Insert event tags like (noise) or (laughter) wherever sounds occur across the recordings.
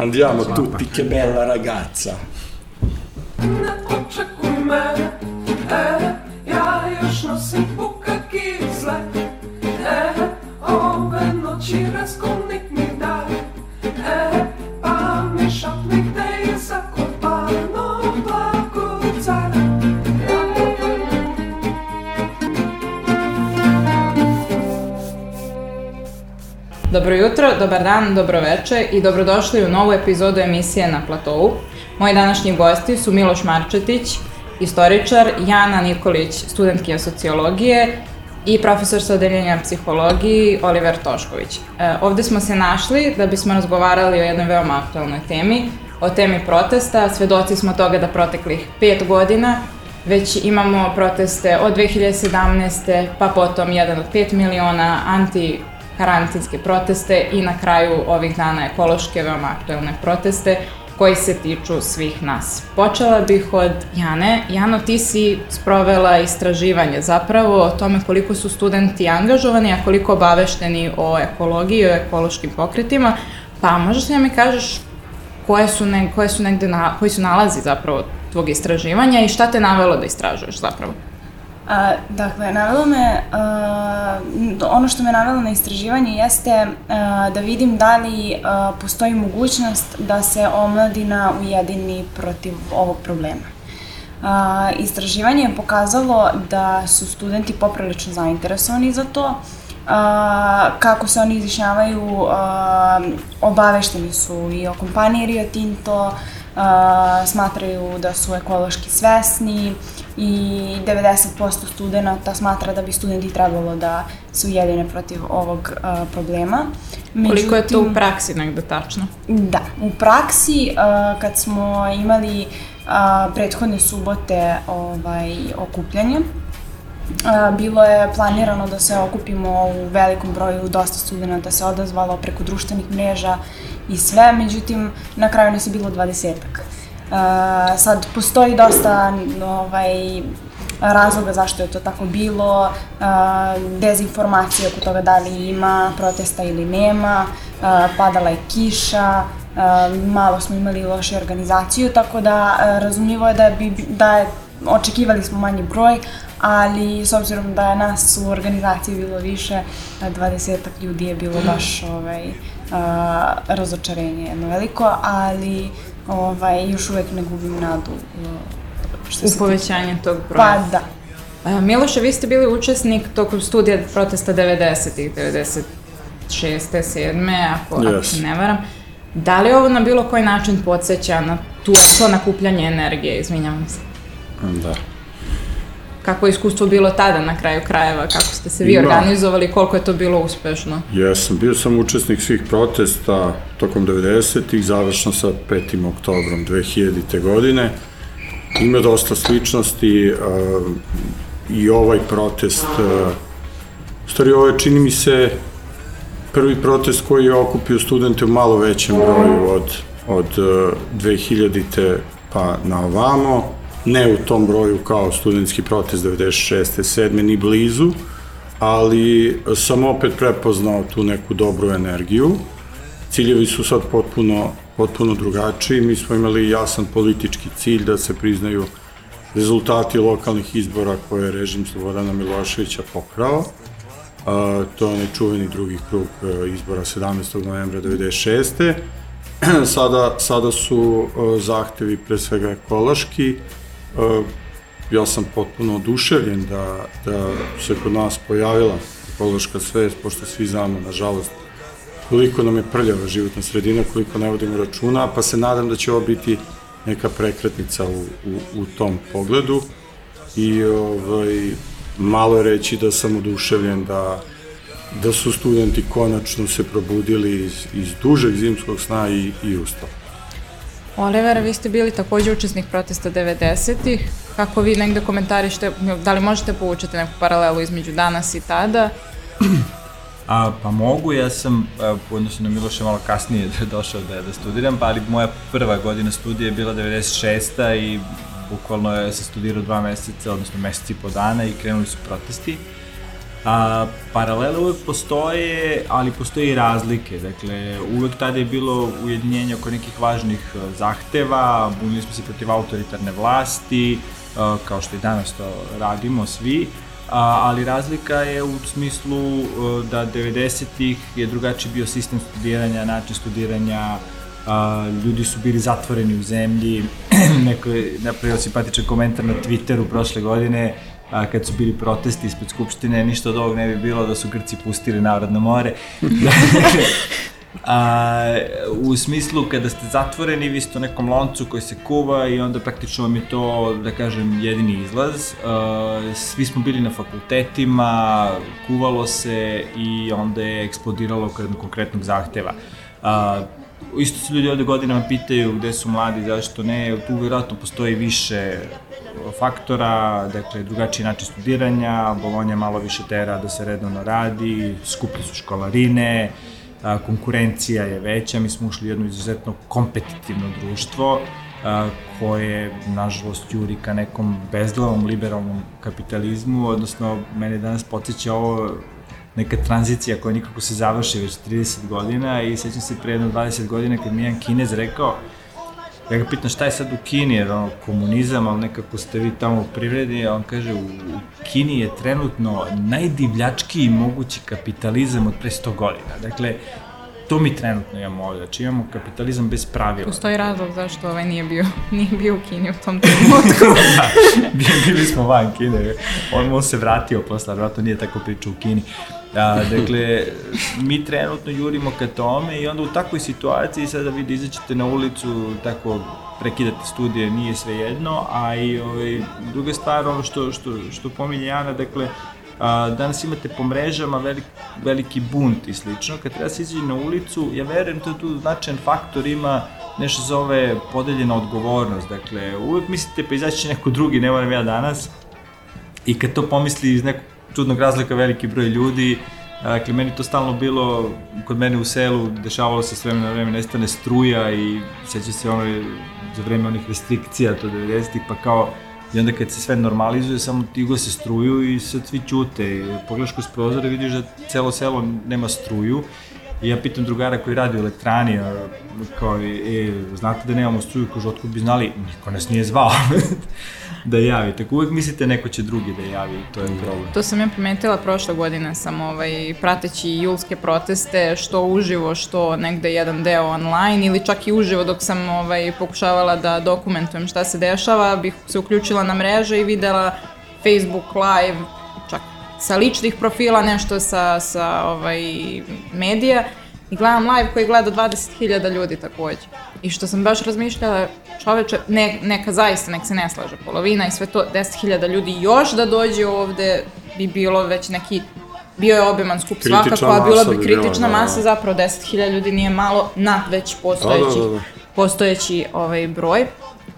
Andiamo Ciao, tutti, papà. che bella ragazza. Una Dobro jutro, dobar dan, dobro veče i dobrodošli u novu epizodu emisije Na platovu. Moji današnji gosti su Miloš Marčetić, istoričar, Jana Nikolić, studentkinja sociologije i profesor sa odeljenja psihologiji Oliver Tošković. E, ovde smo se našli da bismo razgovarali o jednoj veoma aktualnoj temi, o temi protesta. Svedoci smo toga da proteklih pet godina već imamo proteste od 2017. pa potom jedan od 5 miliona anti karantinske proteste i na kraju ovih dana ekološke veoma aktuelne proteste koji se tiču svih nas. Počela bih od Jane. Jano, ti si sprovela istraživanje zapravo o tome koliko su studenti angažovani, a koliko obavešteni o ekologiji, o ekološkim pokretima. Pa možeš li da mi kažeš koje su, ne, koje su negde na, koji su nalazi zapravo tvog istraživanja i šta te navelo da istražuješ zapravo? A, dakle, navelo me, a, ono što me navelo na istraživanje jeste a, da vidim da li a, postoji mogućnost da se omladina ujedini protiv ovog problema. A, istraživanje je pokazalo da su studenti poprilično zainteresovani za to, a, kako se oni izjašnjavaju, a, obavešteni su i o kompaniji Rio Tinto, a, smatraju da su ekološki svesni, i 90% studenta smatra da bi studenti trebalo da se ujedine protiv ovog uh, problema. Međutim, Koliko je to u praksi negde tačno? Da, u praksi uh, kad smo imali uh, prethodne subote ovaj, okupljanje, bilo je planirano da se okupimo u velikom broju, dosta studenta se odazvalo preko društvenih mreža i sve, međutim na kraju nas je bilo dvadesetak. Sad, postoji dosta ovaj, razloga zašto je to tako bilo, dezinformacije oko toga da li ima protesta ili nema, padala je kiša, malo smo imali loše organizaciju, tako da razumljivo je da, bi, da je, očekivali smo manji broj, ali s obzirom da je nas u organizaciji bilo više, 20 ljudi je bilo baš ovaj, uh, razočarenje jedno veliko, ali ovaj, još uvek ne gubim nadu što u povećanje tog broja. Pa da. A, Miloše, vi ste bili učesnik tokom studija protesta 90-ih, 96. 7. ako, yes. ako se ne varam. Da li ovo na bilo koji način podsjeća na tu, to nakupljanje energije, izvinjavam se? Da kako je iskustvo bilo tada na kraju krajeva, kako ste se vi da. organizovali, koliko je to bilo uspešno? Jesam, bio sam učesnik svih protesta tokom 90-ih, završno sa 5. oktobrom 2000. godine. Ima dosta sličnosti uh, i ovaj protest, uh, stvari ovo je čini mi se prvi protest koji je okupio studente u malo većem broju od, od uh, 2000. pa na ovamo ne u tom broju kao studentski protest 96. 7. ni blizu, ali sam opet prepoznao tu neku dobru energiju. Ciljevi su sad potpuno, potpuno drugačiji. Mi smo imali jasan politički cilj da se priznaju rezultati lokalnih izbora koje je režim Slobodana Miloševića pokrao. A, to je nečuveni drugi krug e, izbora 17. novembra 96. (clears throat) sada, sada su e, zahtevi pre svega ekološki, ja sam potpuno oduševljen da, da se kod nas pojavila ekološka svest, pošto svi znamo, nažalost, koliko nam je prljava životna sredina, koliko ne vodimo računa, pa se nadam da će ovo biti neka prekretnica u, u, u tom pogledu i ovaj, malo je reći da sam oduševljen da, da su studenti konačno se probudili iz, iz dužeg zimskog sna i, i ustali. Oliver, vi ste bili takođe učesnik protesta 90-ih. Kako vi negde komentarište, da li možete povučiti neku paralelu između danas i tada? A, pa mogu, ja sam u odnosu na Miloše malo kasnije (laughs) došao da, da studiram, pa ali moja prva godina studija je bila 96. i bukvalno je se studirao dva meseca, odnosno meseci i po dana i krenuli su protesti. A, paralele uvek postoje, ali postoje i razlike. Dakle, uvek tada je bilo ujedinjenje oko nekih važnih e, zahteva, bunili smo se protiv autoritarne vlasti, a, kao što i danas to radimo svi, a, ali razlika je u smislu a, da 90-ih je drugačiji bio sistem studiranja, način studiranja, a, ljudi su bili zatvoreni u zemlji, (clears throat) neko je napravio simpatičan komentar na Twitteru prošle godine, a, kad su bili protesti ispred Skupštine, ništa od ovog ne bi bilo da su Grci pustili narod na more. (laughs) A, u smislu kada ste zatvoreni, vi ste u nekom loncu koji se kuva i onda praktično vam je to, da kažem, jedini izlaz. A, svi smo bili na fakultetima, kuvalo se i onda je eksplodiralo kod jednog konkretnog zahteva. A, isto se ljudi ovde godinama pitaju gde su mladi, zašto ne, tu vjerojatno postoji više faktora, dakle drugačiji način studiranja, Bolonja malo više tera da se redovno radi, skuplje su školarine, konkurencija je veća, mi smo ušli u jedno izuzetno kompetitivno društvo koje, nažalost, juri ka nekom bezglavom liberalnom kapitalizmu, odnosno mene danas podsjeća ovo neka tranzicija koja nikako se završi već 30 godina i sećam se pre jedno 20 godina kad mi jedan kinez rekao Ja ga pitam šta je sad u Kini, jer ono, komunizam, ali nekako ste vi tamo u privredi, a on kaže, u, u Kini je trenutno najdivljačkiji mogući kapitalizam od pre 100 godina. Dakle, to mi trenutno imamo ovde, znači imamo kapitalizam bez pravila. Postoji razlog zašto ovaj nije bio, (laughs) nije bio u Kini u tom (laughs) trenutku. da, bili smo van Kine, on, on se vratio posle, vratno nije tako pričao u Kini. A, dakle, mi trenutno jurimo ka tome i onda u takvoj situaciji sada vi da izaćete na ulicu, tako prekidate studije, nije sve jedno, a i ovaj, druga stvar, ono što, što, što pominje Jana, dakle, a, danas imate po mrežama velik, veliki bunt i slično, kad treba se izaći na ulicu, ja verujem da tu značajan faktor ima nešto zove podeljena odgovornost, dakle, uvek mislite pa izaći neko drugi, ne moram ja danas, i kad to pomisli iz nekog čudnog razlika veliki broj ljudi, Dakle, meni to stalno bilo, kod mene u selu, dešavalo se s vremena na vreme, nestane struja i seća se ono, za vreme onih restrikcija, to 90-ih, pa kao, i onda kad se sve normalizuje, samo ti se struju i sad svi ćute. Pogledaš kroz prozore, vidiš da celo selo nema struju. I ja pitam drugara koji radi u elektrani, a, kao, e, znate da nemamo struju, kaže, otkud bi znali, niko nas nije zvao (laughs) da javi. Tako uvek mislite neko će drugi da javi i to je problem. To sam ja primetila prošle godine, sam ovaj, prateći julske proteste, što uživo, što negde jedan deo online ili čak i uživo dok sam ovaj, pokušavala da dokumentujem šta se dešava, bih se uključila na mreže i videla Facebook live, čak sa ličnih profila, nešto sa, sa ovaj, medija i gledam live koji gleda 20.000 ljudi takođe. I što sam baš razmišljala, čoveče, ne, neka zaista, nek se ne slaže polovina i sve to, 10.000 ljudi još da dođe ovde bi bilo već neki bio je obiman skup Kritična svakako, a bila bi bi kritična bila, da, masa, da. zapravo 10.000 ljudi nije malo na već postojeći, Da, da, da, da. postojeći ovaj broj.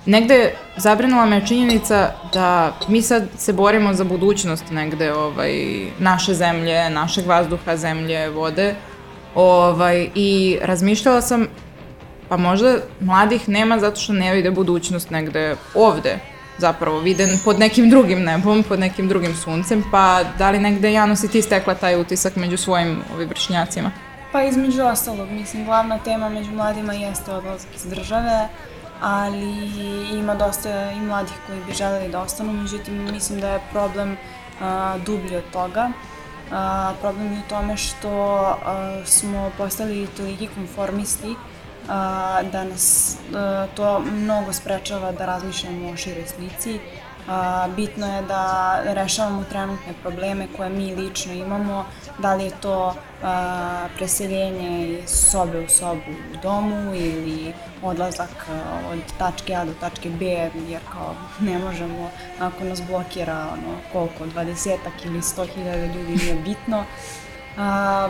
Negde zabrinula me činjenica da mi sad se borimo za budućnost negde ovaj, naše zemlje, našeg vazduha, zemlje, vode. Ovaj, I razmišljala sam, pa možda mladih nema zato što ne vide budućnost negde ovde, zapravo vide pod nekim drugim nebom, pod nekim drugim suncem, pa da li negde Jano si ti stekla taj utisak među svojim ovi vršnjacima? Pa između ostalog, mislim, glavna tema među mladima jeste odlazak iz države, ali ima dosta i mladih koji bi želeli da ostanu, međutim mislim da je problem a, dublji od toga. A, problem je u tome što a, smo postali toliki konformisti a, da nas a, to mnogo sprečava da razmišljamo o široj slici. A, bitno je da rešavamo trenutne probleme koje mi lično imamo, da li je to a, preseljenje iz sobe u sobu u domu ili odlazak od tačke A do tačke B, jer kao ne možemo, ako nas blokira ono, koliko, 20 ili 100 hiljada ljudi, nije bitno. A,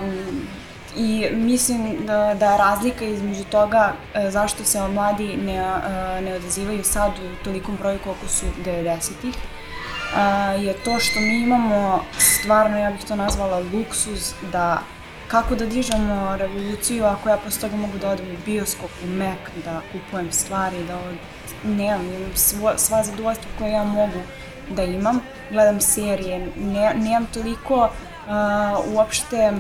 I mislim da, da je razlika između toga e, zašto se mladi ne, ne odazivaju sad u tolikom broju koliko su 90-ih, e, je to što mi imamo stvarno, ja bih to nazvala luksuz, da kako da dižemo revoluciju ako ja posle toga mogu da odem u bioskop, u Mac, da kupujem stvari, da od, nemam, imam svo, sva zadovoljstva koje ja mogu da imam, gledam serije, ne, nemam toliko uopšte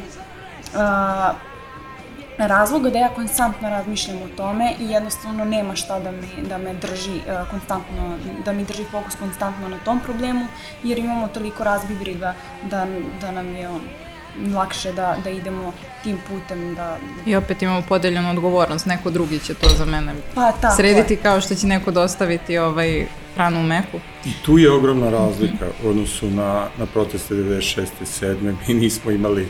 a, razloga da ja konstantno razmišljam o tome i jednostavno nema šta da me, da me drži uh, konstantno, da mi drži fokus konstantno na tom problemu, jer imamo toliko razbibriga da, da nam je on lakše da, da idemo tim putem da... I opet imamo podeljenu odgovornost, neko drugi će to za mene Pa, tako srediti kao što će neko dostaviti ovaj hranu u meku. I tu je ogromna razlika u odnosu na, na proteste 96. i 7. Mi nismo imali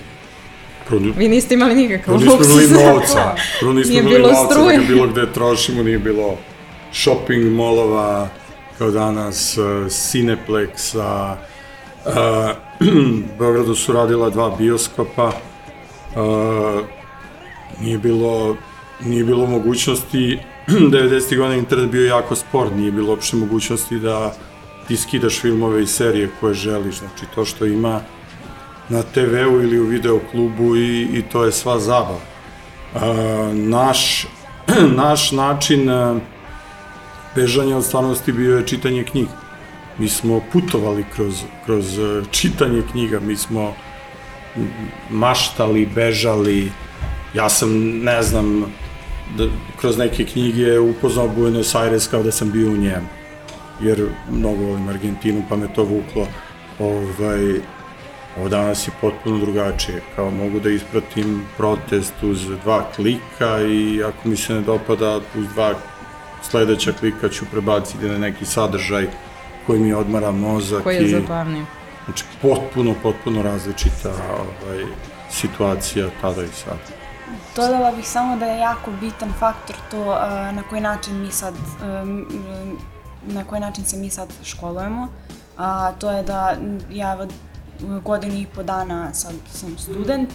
produ... Vi niste imali nikakav Prvo nismo luksus. imali novca, prvo nismo Nije imali bilo novca struje. da ga bilo gde trošimo, nije bilo shopping molova kao danas, uh, Cineplexa, uh, (clears throat) Beogradu su radila dva bioskopa, uh, nije bilo, nije bilo mogućnosti, (clears throat) 90. godina internet bio jako spor, nije bilo uopšte mogućnosti da ti skidaš filmove i serije koje želiš, znači to što ima na TV-u ili u videoklubu i, i to je sva zabava. Uh, naš, (clears throat) naš način uh, bežanja od stvarnosti bio je čitanje knjiga. Mi smo putovali kroz, kroz uh, čitanje knjiga, mi smo maštali, bežali, ja sam, ne znam, da, kroz neke knjige upoznao Buenos Aires kao da sam bio u njemu, jer mnogo volim Argentinu, pa me to vuklo. Ovaj, Ovo danas je potpuno drugačije, kao mogu da ispratim protest uz dva klika i ako mi se ne dopada uz dva sledeća klika ću prebaciti na neki sadržaj koji mi odmara mozak Koji je i zabavniji. znači potpuno, potpuno različita ovaj, situacija tada i sad. Dodala bih samo da je jako bitan faktor to uh, na koji način mi sad, um, na koji način se mi sad školujemo. A to je da ja evo godinu i po dana sad sam student,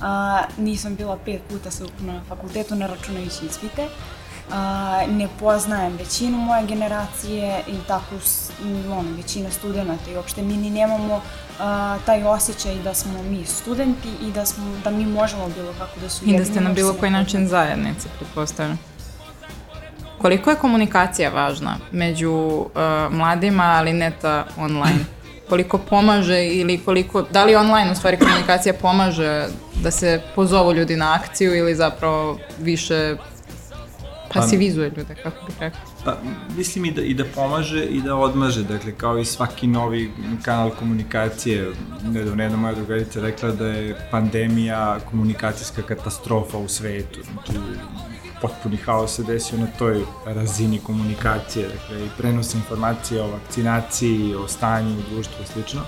a, nisam bila pet puta sveukupno na fakultetu, ne računajući ispite. A, ne poznajem većinu moje generacije i tako ono, većina studenta i uopšte mi ni nemamo a, taj osjećaj da smo mi studenti i da, smo, da mi možemo bilo kako da su I da ste na bilo koji način zajednice, pretpostavljam. Koliko je komunikacija važna među uh, mladima, ali ne ta online? Koliko pomaže ili koliko, da li online u stvari komunikacija pomaže da se pozovu ljudi na akciju ili zapravo više pasivizuje ljude, kako bih rekao? Pa, mislim i da, i da pomaže i da odmaže, dakle, kao i svaki novi kanal komunikacije. Nedavno jedna moja drugarica rekla da je pandemija komunikacijska katastrofa u svetu. Znači, potpuni haos se desio na toj razini komunikacije, dakle, i prenosa informacije o vakcinaciji, o stanju u društvu i slično.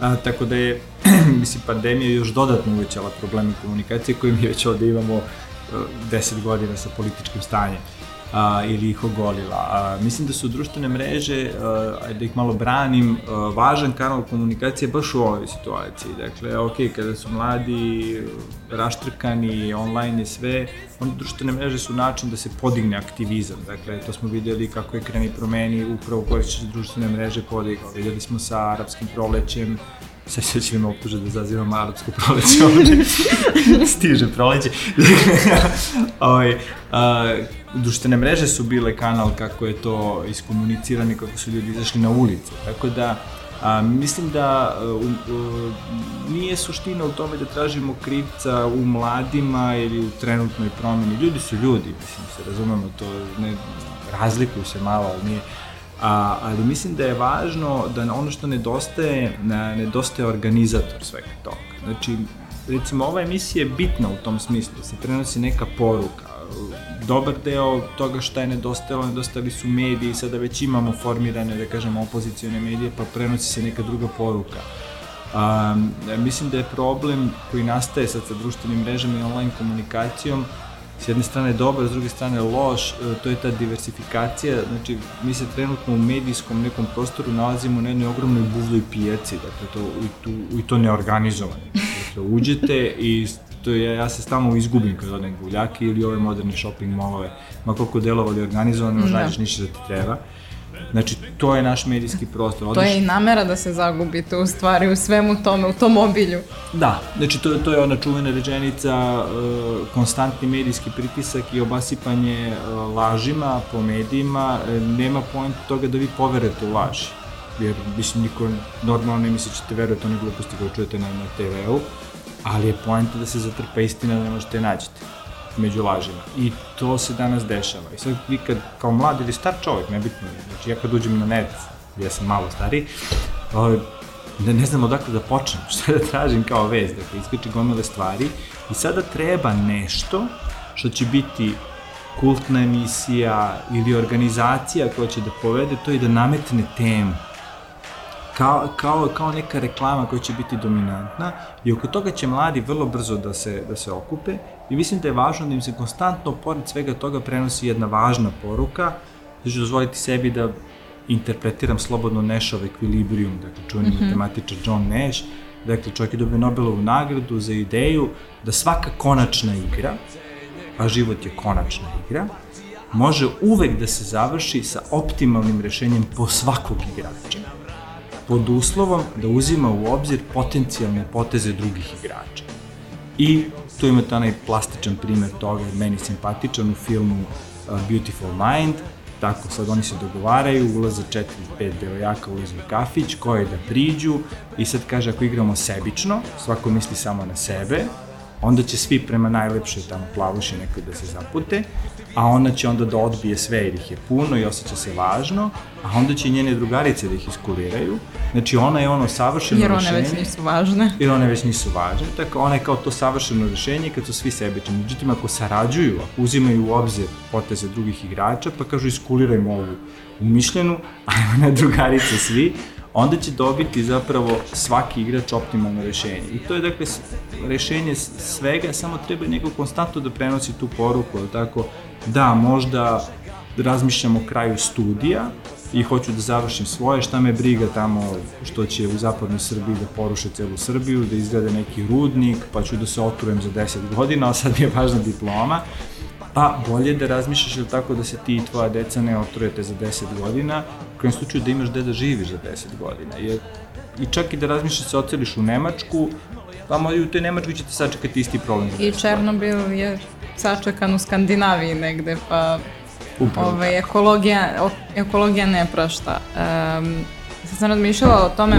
A, tako da je, (clears throat) mislim, pandemija još dodatno uvećala probleme komunikacije koje mi već ovde imamo uh, 10 godina sa političkim stanjem a, ili ih ogolila. A, mislim da su društvene mreže, a, da ih malo branim, a, važan kanal komunikacije baš u ovoj situaciji. Dakle, ok, kada su mladi raštrkani, online je sve, onda društvene mreže su način da se podigne aktivizam. Dakle, to smo videli kako je kreni promeni upravo koristeći društvene mreže podigao. Videli smo sa arapskim prolećem, sad će će me optuže da zazivam arapsko proleće ovde. (laughs) Stiže proleće. (laughs) ovaj, a, društvene mreže su bile kanal kako je to iskomunicirano i kako su ljudi izašli na ulicu. Tako da, a, mislim da a, u, u, nije suština u tome da tražimo krivca u mladima ili u trenutnoj promeni. Ljudi su ljudi, mislim, se razumemo, to ne, razlikuju se malo, ali nije, A, ali mislim da je važno da ono što nedostaje, na, nedostaje organizator svega toga. Znači, recimo, ova emisija je bitna u tom smislu, da se prenosi neka poruka. Dobar deo toga šta je nedostajalo, nedostali su mediji, sada već imamo formirane, da kažemo, opozicione medije, pa prenosi se neka druga poruka. Um, mislim da je problem koji nastaje sad sa društvenim mrežama i online komunikacijom s jedne strane dobar, s druge strane loš, e, to je ta diversifikacija, znači mi se trenutno u medijskom nekom prostoru nalazimo na jednoj ogromnoj buvljoj pijaci, dakle to, i, tu, i to neorganizovano. Dakle, uđete i to je, ja se stalno izgubim kad odem guljake ili ove moderne shopping mallove, ma koliko delovali organizovano, Da. nađeš ništa da ti treba. Znači, to je naš medijski prostor. To je i namera da se zagubite u stvari u svemu tome, u tom obilju. Da, znači to, to je ona čuvena rečenica, uh, konstantni medijski pritisak i obasipanje uh, lažima po medijima, uh, nema point toga da vi poverujete u laži. jer mislim niko normalno ne misli da ćete verovati one gluposti koje čujete na, na TV-u, ali je poenta da se zatrpa istina da ne možete nađete među lažima. I to se danas dešava. I sad vi kad, kao mlad ili star čovjek, nebitno, znači ja kad uđem na net, ja sam malo stariji, ovaj, ne, ne znam odakle da počnem, (laughs) šta da tražim kao vez, dakle, iskači gomile stvari i sada treba nešto što će biti kultna emisija ili organizacija koja će da povede to i da nametne temu kao, kao, kao neka reklama koja će biti dominantna i oko toga će mladi vrlo brzo da se, da se okupe i mislim da je važno da im se konstantno, pored svega toga, prenosi jedna važna poruka, da ću dozvoliti sebi da interpretiram slobodno Nashov ekvilibrium, dakle čuveni mm -hmm. matematičar John Nash, dakle čovjek je dobio Nobelovu nagradu za ideju da svaka konačna igra, a život je konačna igra, može uvek da se završi sa optimalnim rešenjem po svakog igrača pod uslovom da uzima u obzir potencijalne poteze drugih igrača. I tu imate onaj plastičan primer toga, meni simpatičan u filmu uh, Beautiful Mind, tako sad oni se dogovaraju, ulaze 4-5 devojaka, ulaze u kafić, koje da priđu i sad kaže ako igramo sebično, svako misli samo na sebe, onda će svi prema najlepšoj tamo plavuši nekoj da se zapute, a ona će onda da odbije sve jer ih je puno i osjeća se važno, a onda će njene drugarice da ih iskuliraju. Znači ona je ono savršeno rešenje. Jer one već nisu važne. Jer one već nisu važne, tako ona je kao to savršeno rešenje kad su svi sebični. Međutim, ako sarađuju, ako uzimaju u obzir poteze drugih igrača, pa kažu iskulirajmo ovu umišljenu, a (laughs) ne drugarice svi, onda će dobiti zapravo svaki igrač optimalno rešenje. I to je dakle rešenje svega, samo treba neko konstantno da prenosi tu poruku, tako, da, možda razmišljam o kraju studija i hoću da završim svoje, šta me briga tamo što će u zapadnoj Srbiji da poruše celu Srbiju, da izgleda neki rudnik, pa ću da se otrujem za 10 godina, (laughs) a sad mi je važna diploma, pa bolje da razmišljaš ili tako da se ti i tvoja deca ne otrujete za 10 godina, u kojem slučaju da imaš gde da živiš za 10 godina. Jer, I čak i da razmišljaš da se oceliš u Nemačku, pa i u toj Nemačkoj ćete sačekati isti problem. I Černobil je sačekan u Skandinaviji negde, pa Upravo. Ovaj, ekologija, ekologija ne prašta. Um, sad sam razmišljala o tome,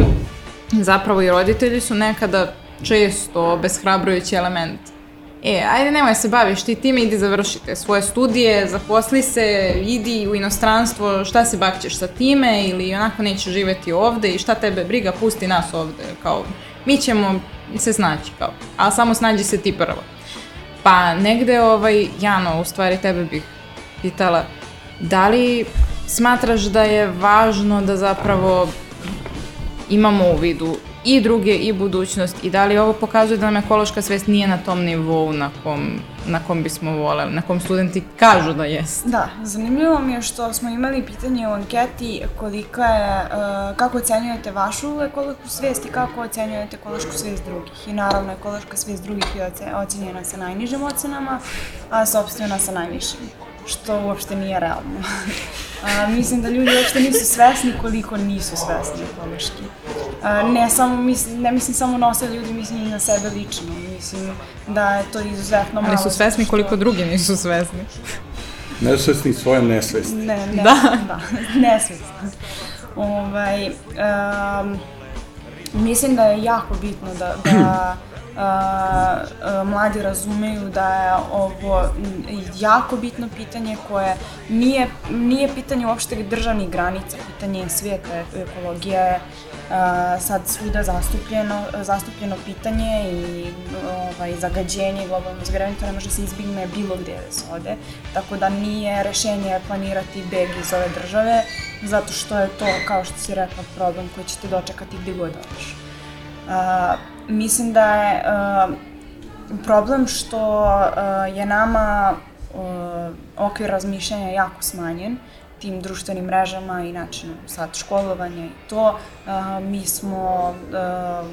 zapravo i roditelji su nekada često beshrabrujući element e, ajde nemoj se baviš ti time, idi završite svoje studije, zaposli se, idi u inostranstvo, šta se bakćeš sa time ili onako nećeš živeti ovde i šta tebe briga, pusti nas ovde, kao mi ćemo se snaći, kao, a samo snađi se ti prvo. Pa negde, ovaj, Jano, u stvari tebe bih pitala, da li smatraš da je važno da zapravo imamo u vidu i druge i budućnost i da li ovo pokazuje da nam ekološka svest nije na tom nivou na kom, na kom bismo voleli, na kom studenti kažu da jest. Da, zanimljivo mi je što smo imali pitanje u anketi kolika je, uh, kako ocenjujete vašu ekološku svest i kako ocenjujete ekološku svest drugih. I naravno ekološka svest drugih je ocenjena sa najnižim ocenama, a sobstvena sa najvišim što uopšte nije realno. A, mislim da ljudi uopšte nisu svesni koliko nisu svesni ekološki. A, ne, samo, mislim, ne mislim samo na osad ljudi, mislim i na sebe lično. Mislim da je to izuzetno malo. Ali su svesni koliko drugi nisu svesni. Nesvesni svoje nesvesni. Ne, ne, da. da, nesvesni. Ovaj, um, mislim da je jako bitno da, da (clears throat) mladi razumeju da je ovo jako bitno pitanje koje nije, nije pitanje uopšte državnih granica, pitanje je svijeta, ekologija je sad svuda zastupljeno, zastupljeno pitanje i ovaj, zagađenje globalno zagravanje, to ne može se izbigne bilo gde da se ode, tako da nije rešenje planirati beg iz ove države, zato što je to, kao što si rekla, problem koji ćete dočekati gde god odeš. Uh, mislim da je uh, problem što uh, je nama uh, okvir razmišljanja jako smanjen tim društvenim mrežama i načinom sad školovanja i to. Uh, mi smo uh,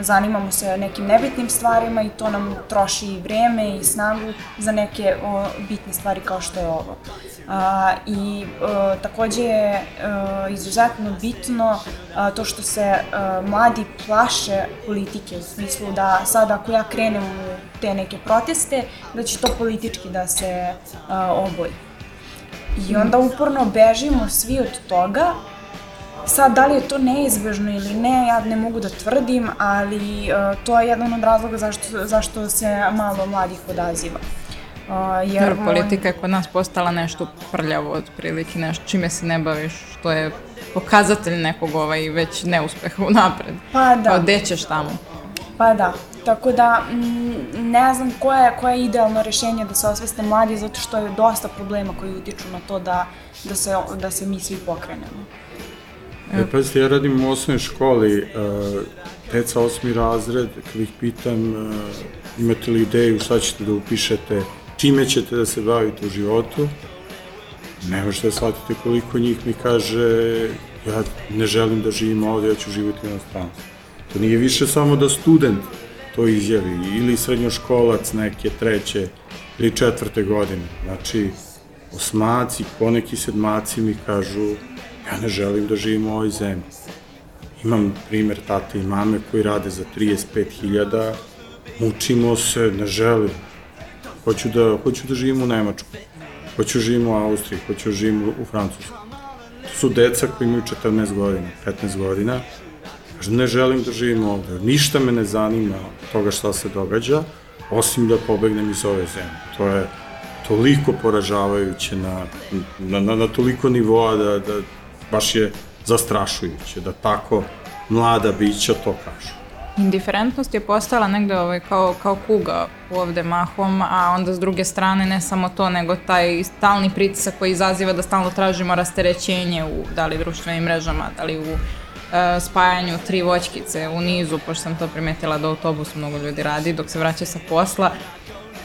zanimamo se nekim nebitnim stvarima i to nam troši i vreme i snagu za neke o, bitne stvari kao što je ovo. A, I a, takođe je a, izuzetno bitno a, to što se a, mladi plaše politike u smislu da sad ako ja krenem u te neke proteste, da će to politički da se a, oboji. I onda uporno bežimo svi od toga Sad, da li je to neizbežno ili ne, ja ne mogu da tvrdim, ali uh, to je jedan od razloga zašto, zašto se malo mladih odaziva. Uh, jer Jer politika je kod nas postala nešto prljavo otprilike, nešto čime se ne baviš, što je pokazatelj nekog ovaj već neuspeha u napred. Pa da. Kao gde ćeš tamo? Pa da, tako da m, ne znam koje, koje je idealno rešenje da se osveste mladi, zato što je dosta problema koji utiču na to da, da, se, da se mi svi pokrenemo. E, pazite, ja radim u osnovnoj školi, uh, deca osmi razred, kad ih pitam uh, imate li ideju šta ćete da upišete, čime ćete da se bavite u životu, ne možete da shvatite koliko njih mi kaže ja ne želim da živim ovde, ja ću živjeti u inostranstvu. To nije više samo da student to izjavi, ili srednjoškolac neke treće ili četvrte godine. Znači, osmaci, poneki sedmaci mi kažu ja ne želim da živim u ovoj zemlji. Imam primer tate i mame koji rade za 35.000, mučimo se, ne želim. Hoću da, hoću da živim u Nemačkoj, hoću da živim u Austriji, hoću da živim u Francuskoj. To su deca koji imaju 14 godina, 15 godina, ne želim da živim ovde, ništa me ne zanima toga šta se događa, osim da pobegnem iz ove zemlje. To je toliko poražavajuće na, na, na, na toliko nivoa da, da baš je zastrašujuće da tako mlada bića to kažu. Indiferentnost je postala negde ovaj, kao, kao kuga ovde mahom, a onda s druge strane ne samo to, nego taj stalni pritisak koji izaziva da stalno tražimo rasterećenje u da li društvenim mrežama, da li u uh, spajanju tri voćkice u nizu, pošto sam to primetila da autobus mnogo ljudi radi dok se vraća sa posla.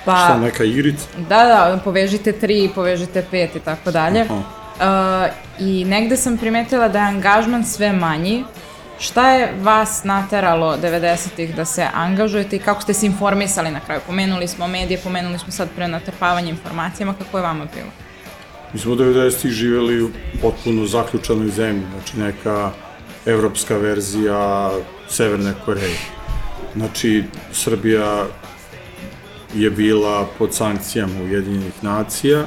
Pa, Šta, neka igrica? Da, da, povežite tri, povežite pet i tako dalje. Uh, I negde sam primetila da je angažman sve manji. Šta je vas nateralo 90-ih da se angažujete i kako ste se informisali na kraju? Pomenuli smo medije, pomenuli smo sad prenatrpavanje informacijama, kako je vama bilo? Mi smo 90-ih živeli u potpuno zaključanoj zemlji, znači neka evropska verzija Severne Koreje. Znači, Srbija je bila pod sankcijama Ujedinjenih nacija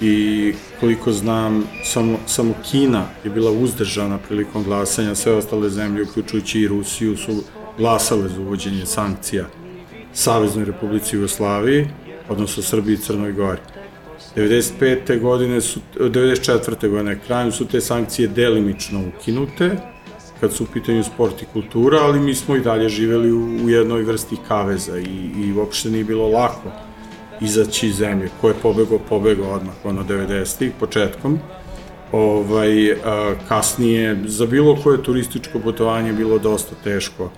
i koliko znam, samo, samo Kina je bila uzdržana prilikom glasanja, sve ostale zemlje, uključujući i Rusiju, su glasale za uvođenje sankcija Saveznoj Republici Jugoslaviji, odnosno Srbiji i Crnoj Gori. 95. godine su, 94. godine krajem su te sankcije delimično ukinute, kad su u pitanju sport i kultura, ali mi smo i dalje živeli u, u jednoj vrsti kaveza i, i uopšte nije bilo lako izaći iz zemlje. Ko je pobegao, pobegao odmah, ono 90-ih, početkom. Ovaj, a, kasnije, za bilo koje turističko putovanje bilo dosta teško e,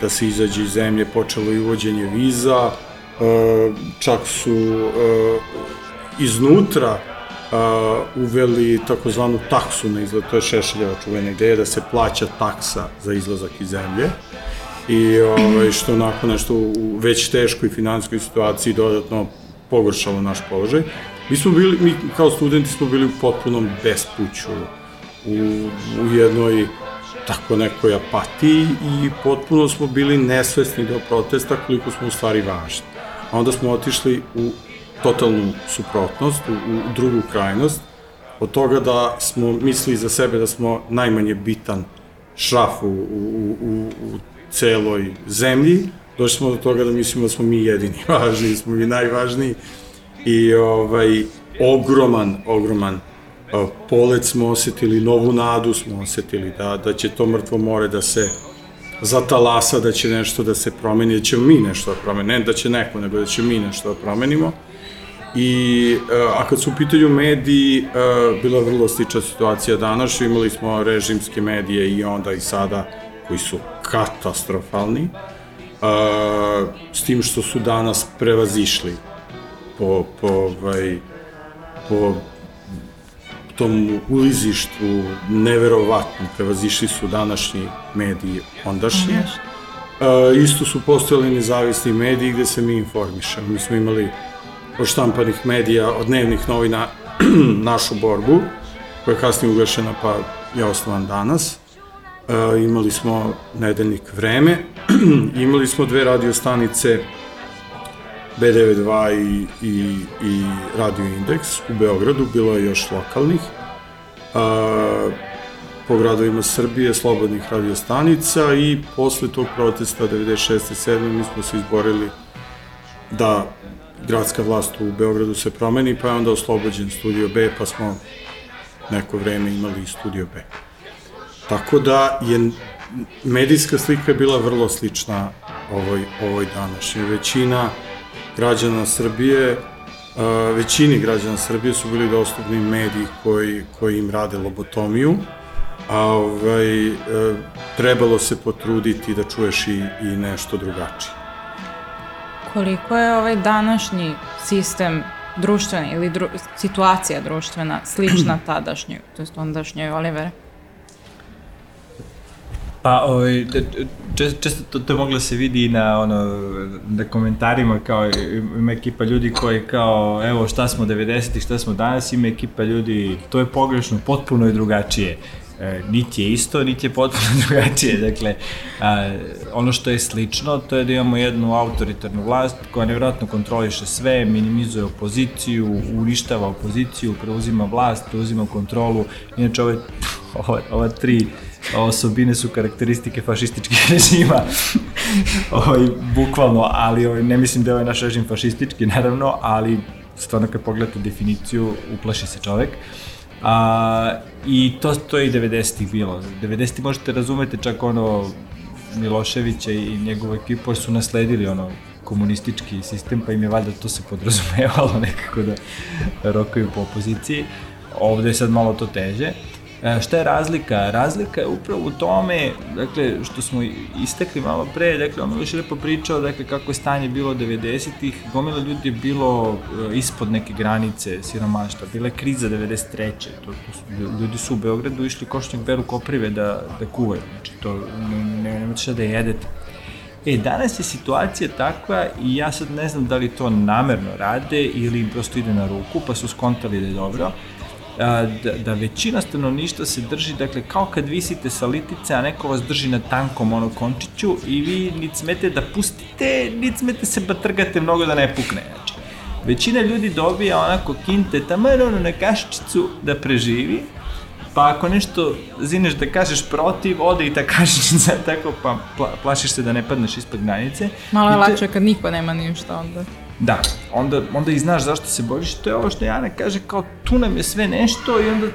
da se izađe iz zemlje, počelo i uvođenje viza, e, čak su e, iznutra uh, uveli takozvanu taksu na izlaz, to je Šešeljeva čuvena ideja da se plaća taksa za izlazak iz zemlje i ovaj, što onako nešto u već teškoj finanskoj situaciji dodatno pogoršalo naš položaj. Mi smo bili, mi kao studenti smo bili u potpunom bespuću, u, u jednoj tako nekoj apatiji i potpuno smo bili nesvesni do protesta koliko smo u stvari važni. A onda smo otišli u totalnu suprotnost, u, u drugu krajnost, od toga da smo mislili za sebe da smo najmanje bitan šraf u, u, u, u celoj zemlji, došli smo do toga da mislimo da smo mi jedini (laughs) važni, da smo mi najvažniji i ovaj, ogroman, ogroman polet smo osetili, novu nadu smo osetili da, da će to mrtvo more da se zatalasa, da će nešto da se promeni, da ćemo mi nešto da promenimo, ne da će neko, nego da će mi nešto da promenimo. I, e, a kad su u pitanju mediji, e, bila vrlo slična situacija danas, imali smo režimske medije i onda i sada koji su katastrofalni, e, s tim što su danas prevazišli po, po, ovaj, po tom ulizištu neverovatno prevazišli su današnji mediji ondašnji. Uh, isto su postojali nezavisni mediji gde se mi informišemo. Mi smo imali od štampanih medija, od dnevnih novina (clears throat) našu borbu, koja je kasnije ugašena pa je osnovan danas. E, imali smo nedeljnik Vreme, (clears throat) imali smo dve radio stanice B92 i, i, i Radio Indeks u Beogradu, bilo je još lokalnih. E, po gradovima Srbije, slobodnih radiostanica i posle tog protesta 96. 7. mi smo se izborili da gradska vlast u Beogradu se promeni, pa je onda oslobođen Studio B, pa smo neko vreme imali Studio B. Tako da je medijska slika je bila vrlo slična ovoj, ovoj današnjoj. Većina građana Srbije, uh, većini građana Srbije su bili dostupni mediji koji, koji im rade lobotomiju, a ovaj, uh, trebalo se potruditi da čuješ i, i nešto drugačije. Koliko je ovaj današnji sistem društveni ili dru, situacija društvena slična tadašnjoj, to jest ondašnjoj Olivera? Pa, ovaj, često, često to, to moglo se vidi na, ono, na komentarima, kao ima ekipa ljudi koji kao, evo šta smo 90-ih, šta smo danas, ima ekipa ljudi, to je pogrešno, potpuno je drugačije. E, niti je isto, niti je potpuno (laughs) drugačije. Dakle, a, ono što je slično, to je da imamo jednu autoritarnu vlast koja nevjerojatno kontroliše sve, minimizuje opoziciju, uništava opoziciju, preuzima vlast, preuzima kontrolu. Inače, ove, (laughs) ova, ova tri osobine su karakteristike fašističkih (laughs) režima. ovaj, bukvalno, ali ovaj, ne mislim da je ovaj naš režim fašistički, naravno, ali stvarno kad pogledate definiciju, uplaši se čovek. A, I to, to je i 90-ih bilo. 90-ih možete razumete čak ono Miloševića i njegovu ekipu su nasledili ono komunistički sistem, pa im je valjda to se podrazumevalo (laughs) nekako da rokaju po opoziciji. Ovde je sad malo to teže. Šta je razlika? Razlika je upravo u tome, dakle, što smo istekli malo pre, dakle, on je još lepo pričao, dakle, kako je stanje bilo 90-ih, gomila ljudi je bilo e, ispod neke granice siromaštva, bila je kriza 93. To, to su, ljudi su u Beogradu išli košnjak beru koprive da, da kuvaju, znači, to ne, nemate šta da jedete. E, danas je situacija takva i ja sad ne znam da li to namerno rade ili im prosto ide na ruku, pa su skontali da je dobro, a, da, da većina stanovništva se drži, dakle, kao kad visite sa litice, a neko vas drži na tankom ono končiću i vi nic smete da pustite, nic smete se batrgate mnogo da ne pukne. Znači, većina ljudi dobija onako kinte taman ono na kašičicu da preživi, pa ako nešto zineš da kažeš protiv, ode i ta kašičica tako, pa pla, plašiš se da ne padneš ispod granice. Malo je te... lakše kad niko nema ništa onda. Da, onda, onda i znaš zašto se boriš, to je ovo što Jana kaže kao tu nam je sve nešto i onda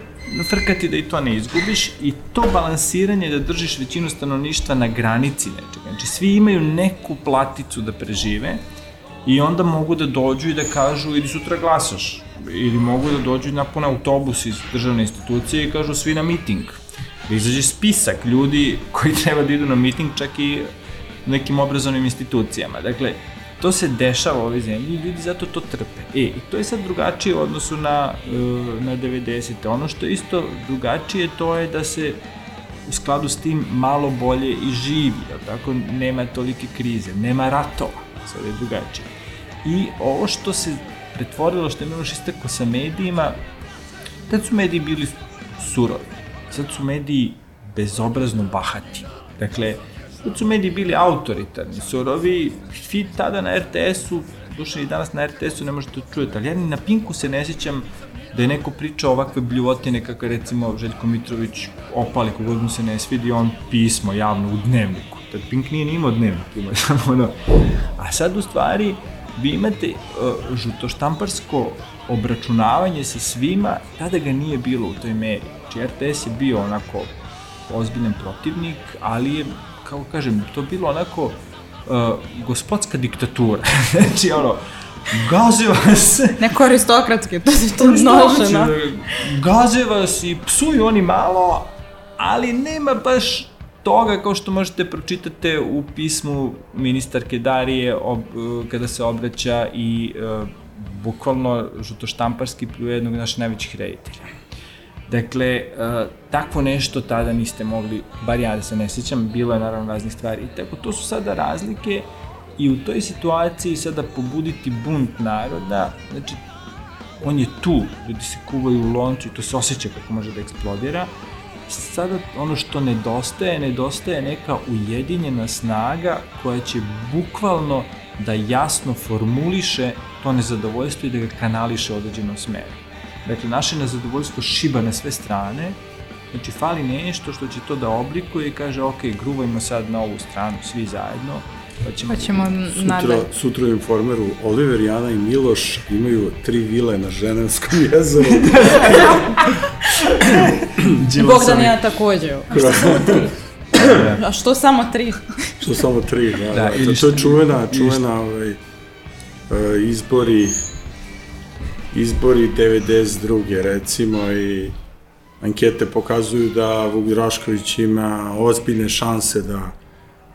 frkati da i to ne izgubiš i to balansiranje da držiš većinu stanovništva na granici nečega. Znači svi imaju neku platicu da prežive i onda mogu da dođu i da kažu idi sutra glasaš ili mogu da dođu i napune autobus iz državne institucije i kažu svi na miting. Da izađe spisak ljudi koji treba da idu na miting čak i nekim obrazovnim institucijama. Dakle, to se dešava u ovoj zemlji i ljudi zato to trpe. E, i to je sad drugačije u odnosu na, e, na 90. Ono što je isto drugačije to je da se u skladu s tim malo bolje i živi, da tako nema tolike krize, nema ratova, sad je drugačije. I ovo što se pretvorilo, što je Miloš istako sa medijima, tad su mediji bili surovi, sad su mediji bezobrazno bahati. Dakle, Tad su mediji bili autoritarni, surovi, vi tada na RTS-u, duše i danas na RTS-u ne možete čujete, ali ja ni na Pinku se ne sjećam da je neko pričao ovakve bljuvotine kako je recimo Željko Mitrović opali kogod mu se ne svidi on pismo javno u dnevniku. Tad Pink nije ni imao dnevnik, imao samo ono. A sad u stvari vi imate uh, žutoštamparsko obračunavanje sa svima, tada ga nije bilo u toj meri. Znači RTS je bio onako ozbiljan protivnik, ali je kako kažem, to bilo onako uh, gospodska diktatura. (laughs) znači, ono, gaze vas... Neko aristokratski, to se to nošeno. Gaze vas i psuju oni malo, ali nema baš toga kao što možete pročitate u pismu ministarke Darije ob, kada se obraća i uh, bukvalno žutoštamparski pljuje jednog naših najvećih reditelja. Dakle, uh, takvo nešto tada niste mogli, bar ja da se ne sjećam, bilo je naravno raznih stvari. I tako, to su sada razlike i u toj situaciji sada pobuditi bunt naroda, znači, on je tu, ljudi se kuvaju u loncu i to se osjeća kako može da eksplodira. Sada ono što nedostaje, nedostaje neka ujedinjena snaga koja će bukvalno da jasno formuliše to nezadovoljstvo i da ga kanališe u određenom smeru. Dakle, naše nezadovoljstvo šiba na sve strane Znači, fali nešto što će to da oblikuje i kaže, ok, gruvajmo sad na ovu stranu, svi zajedno, pa ćemo... Pa ćemo Sutra, nadalje. sutra u informeru Oliver, Jana i Miloš imaju tri vile na Ženevskom (laughs) jezeru. Bogdan i ja takođe. A što samo tri? A što samo tri? Što samo tri, da. da, Da, to, ili to je čuvena, čuvena ovaj, e, izbori izbori 92. recimo i ankete pokazuju da Vuk Drašković ima ozbiljne šanse da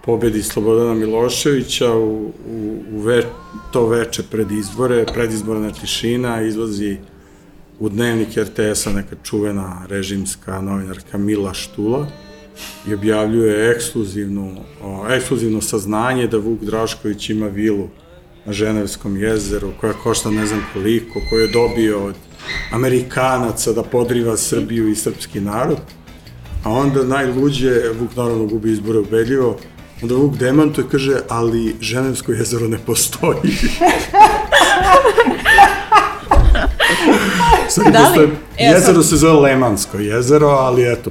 pobedi Slobodana Miloševića u, u, u ve, to veče pred izbore, predizborna tišina, izlazi u dnevnik RTS-a neka čuvena režimska novinarka Mila Štula i objavljuje ekskluzivnu, o, ekskluzivno saznanje da Vuk Drašković ima vilu na Ženevskom jezeru koja košta ne znam koliko, koju je dobio od Amerikanaca da podriva Srbiju i srpski narod. A onda najluđe, Vuk naravno gubi izbore ubedljivo, onda Vuk demantuje, kaže, ali Ženevsko jezero ne postoji. (laughs) Sad, Da li- postoje- e, jezero se zove Lemansko jezero, ali eto,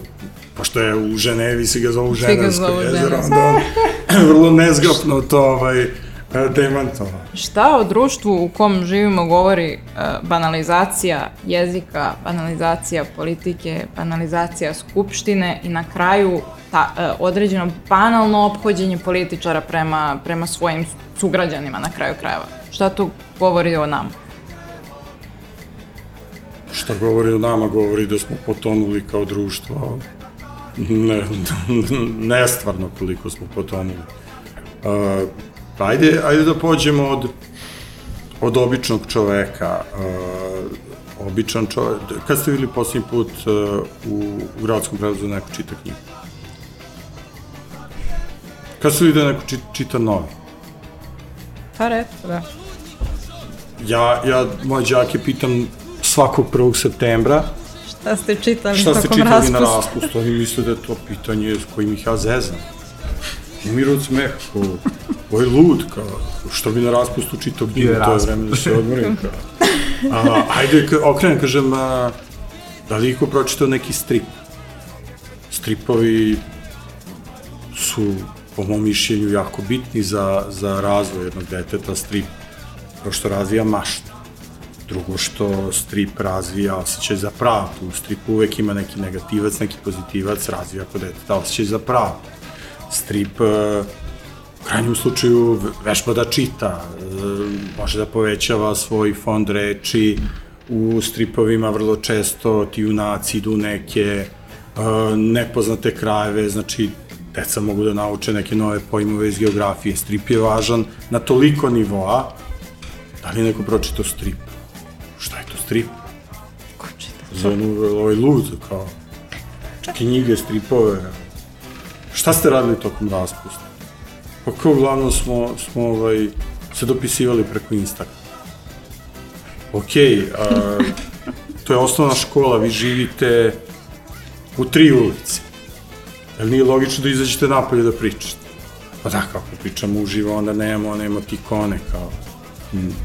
pošto je u Ženevi se ga ga Ženevsko jezero, onda on (laughs) vrlo nezgrapno to ovaj, demantovao. Šta o društvu u kom živimo govori e, banalizacija jezika, banalizacija politike, banalizacija skupštine i na kraju ta, e, određeno banalno ophođenje političara prema, prema svojim sugrađanima na kraju krajeva. Šta to govori o nama? Šta govori o nama, govori da smo potonuli kao društvo. Ne, (laughs) nestvarno koliko smo potonuli. Uh, ajde, ajde da pođemo od, od običnog čoveka. Uh, običan čovek, kad ste videli posljednji put uh, u, u gradskom prevozu neko čita knjigu? Kad ste videli da neko čita, čita novi? Pa reto, da. Ja, ja moje đake pitam svakog 1. septembra Šta ste čitali Šta ste čitali na raspusta? raspustu? Oni misle da je to pitanje s kojim ih ja zezam. Umiru od smeha, kao, ovo je lud, kao, što bi na raspustu čitao Bio je to je vreme da se odmorim, kao. A, ajde, ka- okrenem, kažem, a, da li iko pročitao neki strip? Stripovi su, po mom mišljenju, jako bitni za, za razvoj jednog deteta, strip, kao što razvija maštu. Drugo što strip razvija osjećaj za pravdu. U stripu uvek ima neki negativac, neki pozitivac, razvija kod deteta osjećaj za pravdu. Strip e, u krajnjem slučaju v- vežba da čita, e, može da povećava svoj fond reči, u stripovima vrlo često ti junaci idu neke e, nepoznate krajeve, znači deca mogu da nauče neke nove pojmove iz geografije. Strip je važan na toliko nivoa, da li je neko pročitao strip? Šta je to strip? Ko čita? Za onu, ovaj lud, kao knjige, stripove. Šta ste radili tokom raspusta? Pa kao uglavnom smo, smo ovaj, se dopisivali preko Instagrama. Okej, a, to je osnovna škola, vi živite u tri ulice. Jel nije logično da izađete napolje da pričate? Pa da, kako pričamo uživo, onda nemamo, nema tikone, kao... Hmm.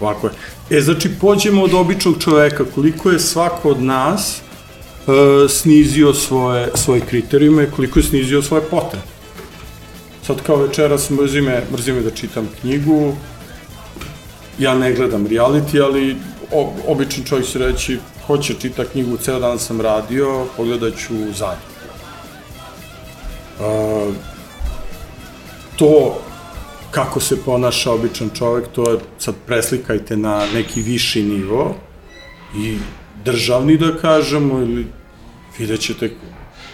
Ovako je. E, znači, pođemo od običnog čoveka, koliko je svako od nas snizio svoje, svoje kriterijume, koliko je snizio svoje potrebe. Sad kao večeras mrzi me, mrzi me da čitam knjigu, ja ne gledam reality, ali običan čovjek će reći, hoće čita knjigu, ceo dan sam radio, pogledat ću zadnju. E, to kako se ponaša običan čovek, to je, sad preslikajte na neki viši nivo i državni da kažemo ili vidjet ćete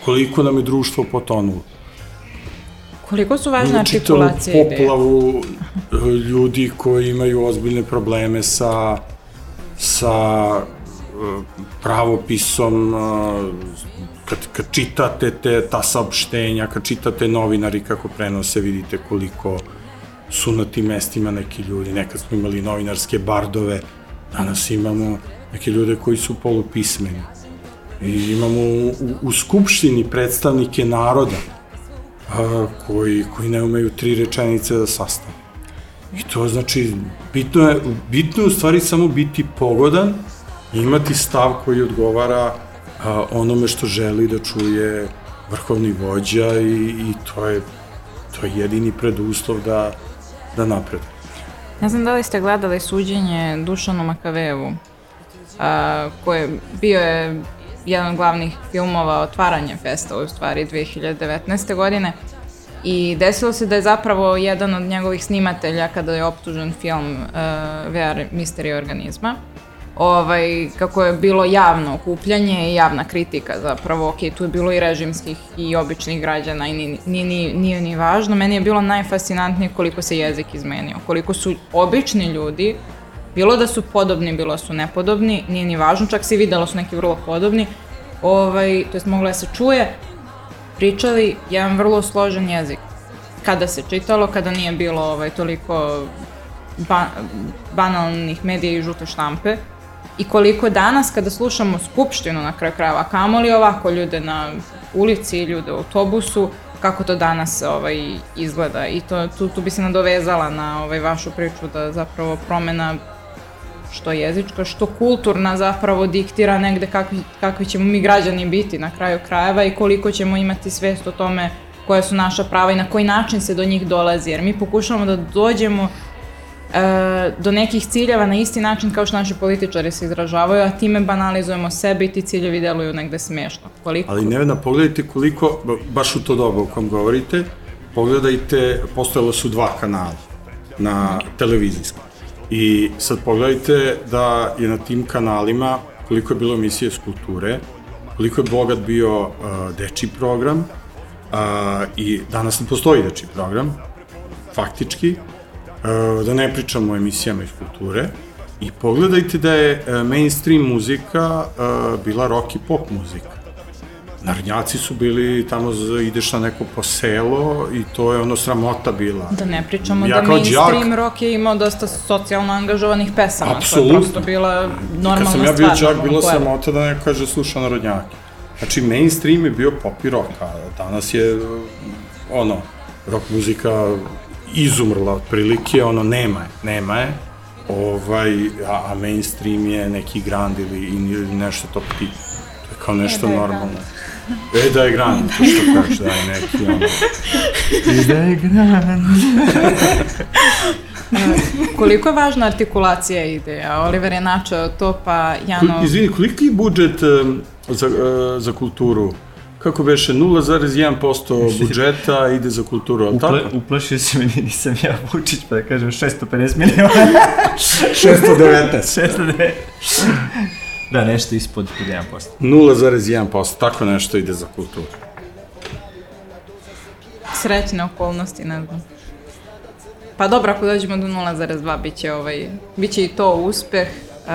koliko nam je društvo potonulo. Koliko su važne čitavu artikulacije ideje? poplavu e, ljudi koji imaju ozbiljne probleme sa sa e, pravopisom, e, kad, kad čitate te, ta saopštenja, kad čitate novinari kako prenose, vidite koliko su na tim mestima neki ljudi. Nekad smo imali novinarske bardove, danas imamo neke ljude koji su polupismeni. I imamo u, u Skupštini predstavnike naroda, a, koji, koji ne umeju tri rečenice da sastave. I to znači, bitno je, bitno je u stvari samo biti pogodan i imati stav koji odgovara a, onome što želi da čuje vrhovni vođa i, i to je to je jedini preduslov da, da naprede. Ne znam da li ste gledali suđenje Dušanu Makavevu, koje bio je jedan od glavnih filmova otvaranje festa u stvari 2019. godine i desilo se da je zapravo jedan od njegovih snimatelja kada je optužen film uh, VR Misteri organizma ovaj, kako je bilo javno okupljanje i javna kritika zapravo, ok, tu je bilo i režimskih i običnih građana i nije, nije, nije ni važno, meni je bilo najfascinantnije koliko se jezik izmenio, koliko su obični ljudi, bilo da su podobni, bilo da su nepodobni, nije ni važno, čak se i videlo su neki vrlo podobni, ovaj, to jest mogla da se čuje, pričali jedan vrlo složen jezik. Kada se čitalo, kada nije bilo ovaj, toliko ba, banalnih medija i žute štampe, i koliko danas kada slušamo skupštinu na kraju krajeva, kamoli ovako ljude na ulici, ljude u autobusu, kako to danas ovaj, izgleda. I to, tu, tu bi se nadovezala na ovaj, vašu priču da zapravo promena što jezička, što kulturna zapravo diktira negde kakvi, kakvi ćemo mi građani biti na kraju krajeva i koliko ćemo imati svest o tome koje su naša prava i na koji način se do njih dolazi, jer mi pokušavamo da dođemo e, do nekih ciljeva na isti način kao što naši političari se izražavaju, a time banalizujemo sebe i ti ciljevi deluju negde smešno. Koliko... Ali Nevena, pogledajte koliko, baš u to doba u kom govorite, pogledajte, postojalo su dva kanala na televizijskom. I sad pogledajte da je na tim kanalima koliko je bilo emisije s kulture, koliko je bogat bio uh, deči program uh, i danas ne postoji deči program, faktički, uh, da ne pričamo o emisijama iz kulture, i pogledajte da je uh, mainstream muzika uh, bila rock i pop muzika. Narodnjaci su bili tamo, ideš na neko poselo i to je ono sramota bila. Da ne pričamo ja da mainstream džak, rock je imao dosta socijalno angažovanih pesama. Apsolutno. To je prosto bila normalna stvar. Kad sam ja bio džak, bilo sramota da neko kaže sluša narodnjake. Znači, mainstream je bio pop i rock, a danas je, ono, rock muzika izumrla otprilike, ono, nema je, nema je. Ovaj, a, a mainstream je neki grand ili, ili nešto to ti. To je kao nešto da normalno. E da je gran, to što kažeš, da je neki ono... I da je gran. (laughs) koliko je važna artikulacija ideja? Oliver je načeo to, pa Jano... Izvini, koliki je budžet um, za, uh, za kulturu? kako beše, 0,1% budžeta ide za kulturu, ali Uple, tako? Uplašio se mi, nisam ja Vučić, pa da kažem 650 miliona. (laughs) 619. 619. (laughs) Da, nešto ispod 1%. 0,1%, tako nešto ide za kulturu. Srećne okolnosti, ne znam. Pa dobro, ako dođemo do 0,2, bit će, ovaj, bit će i to uspeh. Uh,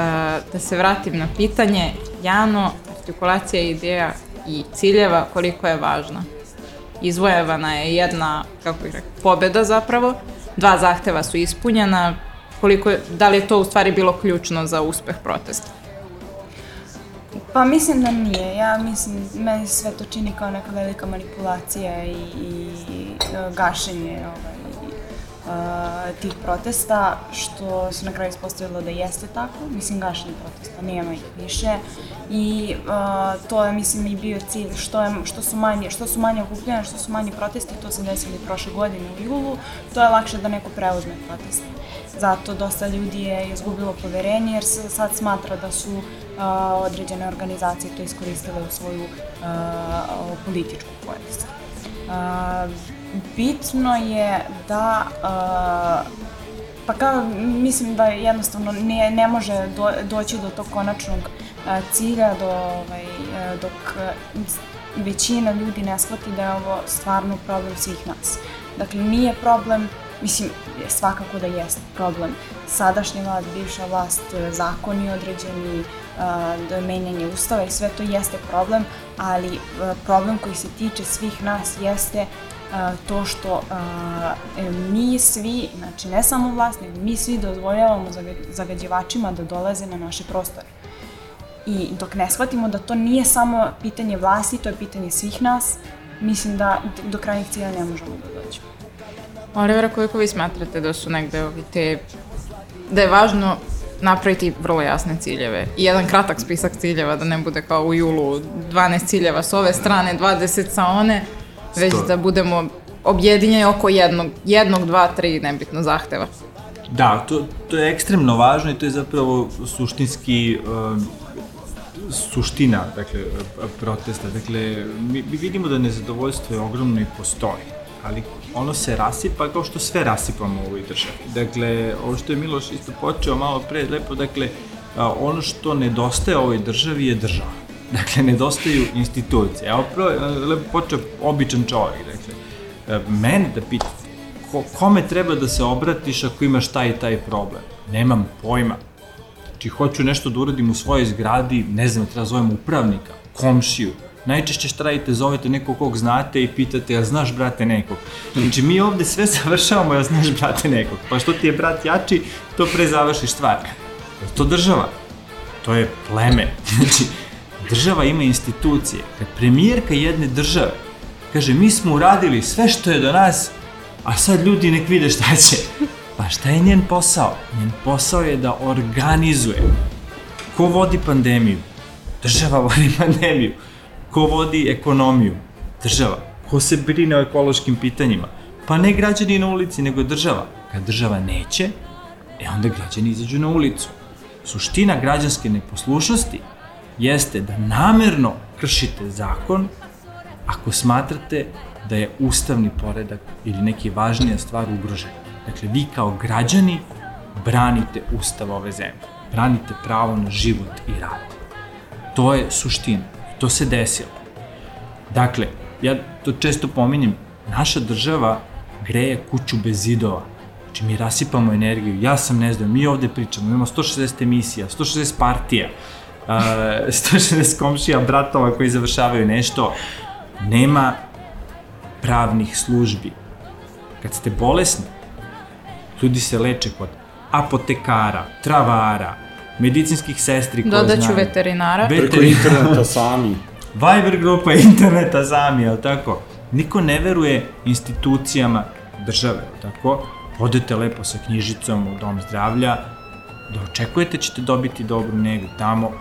da se vratim na pitanje, Jano, artikulacija ideja i ciljeva koliko je važna. Izvojevana je jedna, kako bih rekao, pobeda zapravo, dva zahteva su ispunjena, koliko je, da li je to u stvari bilo ključno za uspeh protesta? Pa mislim da nije. Ja mislim, meni sve to čini kao neka velika manipulacija i, i e, gašenje ovaj, uh, tih protesta, što se na kraju ispostavilo da jeste tako. Mislim, gašenje protesta, nema ih više. I uh, to je, mislim, i bio cilj, što, je, što su manje, što su manje okupljene, što su manje protesti, to se desili prošle godine u julu, to je lakše da neko preuzme proteste. Zato dosta ljudi je izgubilo poverenje jer se sad smatra da su a, određene organizacije to iskoristile u svoju a, političku korist. A, bitno je da a, pa kao mislim da jednostavno ne, ne može do, doći do tog konačnog cilja do ovaj, dok većina ljudi ne shvati da je ovo stvarno problem svih nas. Dakle, nije problem Mislim, svakako da jeste problem. Sadašnja vlast, bivša vlast, zakoni određeni, da menjanje ustava i sve to jeste problem, ali problem koji se tiče svih nas jeste to što mi svi, znači ne samo vlast, nego mi svi dozvoljavamo zagađivačima da dolaze na naše prostore. I dok ne shvatimo da to nije samo pitanje vlasti, to je pitanje svih nas, mislim da do krajnjih cilja ne možemo da dođemo. Olivera, koliko vi smatrate da su negde ovi te, da je važno napraviti vrlo jasne ciljeve. I jedan kratak spisak ciljeva, da ne bude kao u julu 12 ciljeva s ove strane, 20 sa one, već Sto. da budemo objedinjeni oko jednog, jednog, dva, tri, nebitno, zahteva. Da, to, to je ekstremno važno i to je zapravo suštinski um, suština dakle, protesta. Dakle, mi, mi vidimo da nezadovoljstvo je ogromno i postoji, ali ono se rasipa kao što sve rasipamo u ovoj državi. Dakle, ovo što je Miloš isto počeo malo pre, lepo, dakle, ono što nedostaje ovoj državi je država. (laughs) Dakle, nedostaju institucije. Evo, prvo, lepo počeo običan čovjek, dakle, mene da pita, ko, kome treba da se obratiš ako imaš taj i taj problem? Nemam pojma. Znači, hoću nešto da uradim u svojoj zgradi, ne znam, treba zovem upravnika, komšiju. Najčešće šta radite, zovete nekog kog znate i pitate, ja znaš brate nekog? Znači, mi ovde sve (laughs) završavamo, ja znaš brate nekog. Pa što ti je brat jači, to pre završiš stvar. To država? To je pleme. (laughs) Znači, država ima institucije. Kad premijerka jedne države kaže, mi smo uradili sve što je do nas, a sad ljudi nek vide šta će. Pa šta je njen posao? Njen posao je da organizuje. Ko vodi pandemiju? Država vodi (laughs) pandemiju. Ko vodi ekonomiju? Država. Ko se brine o ekološkim pitanjima? Pa ne građani na ulici, nego država. Kad država neće, e onda građani izađu na ulicu. Suština građanske neposlušnosti jeste da namerno kršite zakon ako smatrate da je ustavni poredak ili neki važnija stvar ugrožen. Dakle, vi kao građani branite ustav ove zemlje. Branite pravo na život i rad. To je suština. To se desilo. Dakle, ja to često pominjem, naša država greje kuću bez zidova. Znači, mi rasipamo energiju. Ja sam, ne znam, mi ovde pričamo, imamo 160 emisija, 160 partija, uh, (laughs) 160 komšija, bratova koji završavaju nešto. Nema pravnih službi. Kad ste bolesni, ljudi se leče kod apotekara, travara, medicinskih sestri koje Dodaću znaju. veterinara. Ve- Preko interneta sami. Viber grupa interneta sami, jel tako? Niko ne veruje institucijama države, tako? Odete lepo sa knjižicom u dom zdravlja, da očekujete ćete dobiti dobru negu tamo,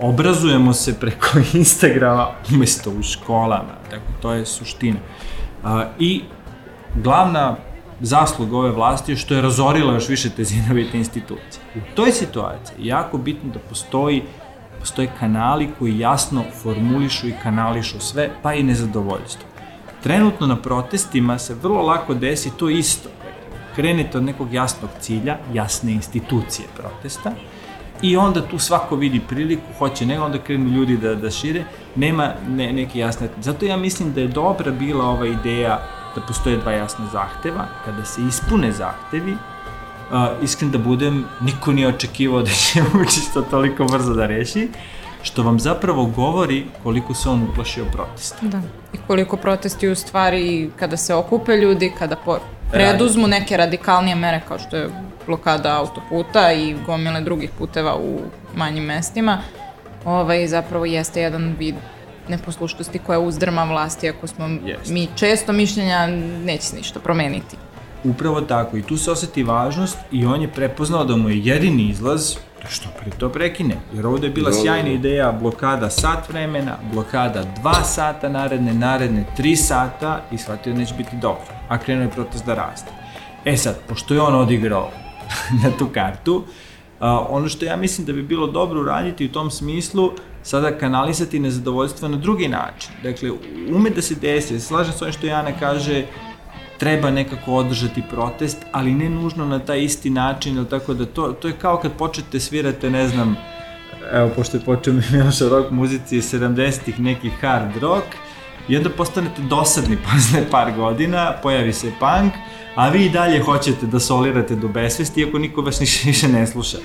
obrazujemo se preko (laughs) Instagrama umesto u školama, tako to je suština. A, I glavna zasluga ove vlasti je što je razorila još više te zinovite institucije. U toj situaciji je jako bitno da postoji postoje kanali koji jasno formulišu i kanališu sve, pa i nezadovoljstvo. Trenutno na protestima se vrlo lako desi to isto. Krenete od nekog jasnog cilja, jasne institucije protesta, i onda tu svako vidi priliku, hoće nego, onda krenu ljudi da, da šire, nema ne, neke jasne... Zato ja mislim da je dobra bila ova ideja da postoje dva jasna zahteva, kada se ispune zahtevi, Uh, iskren da budem, niko nije očekivao da će (laughs) Vučić to toliko brzo da reši, što vam zapravo govori koliko se on uplašio protesta. Da. I koliko protesti u stvari, kada se okupe ljudi, kada po, preduzmu neke radikalnije mere kao što je blokada autoputa i gomile drugih puteva u manjim mestima, ovaj, zapravo jeste jedan vid neposlušnosti koja uzdrma vlasti ako smo Jeste. mi često mišljenja neće se ništa promeniti. Upravo tako, i tu se oseti važnost i on je prepoznao da mu je jedini izlaz da što pre to prekine. Jer ovde je bila Da, da, sjajna da. ideja blokada sat vremena, blokada dva sata naredne, naredne tri sata i shvatio da neće biti dobro. A krenuo je protest da raste. E sad, pošto je on odigrao (laughs) na tu kartu, a, ono što ja mislim da bi bilo dobro uraditi u tom smislu, sada kanalisati nezadovoljstvo na drugi način. Dakle, ume da se desi, slažem s ovim što Jana kaže, treba nekako održati protest, ali ne nužno na taj isti način, ili tako da to, to je kao kad počete svirate, ne znam, evo, pošto je počeo (laughs) Miloša rock muzici iz 70-ih, neki hard rock, i onda postanete dosadni (laughs) posle par godina, pojavi se punk, a vi i dalje hoćete da solirate do besvesti, iako niko vas (laughs) više ne sluša.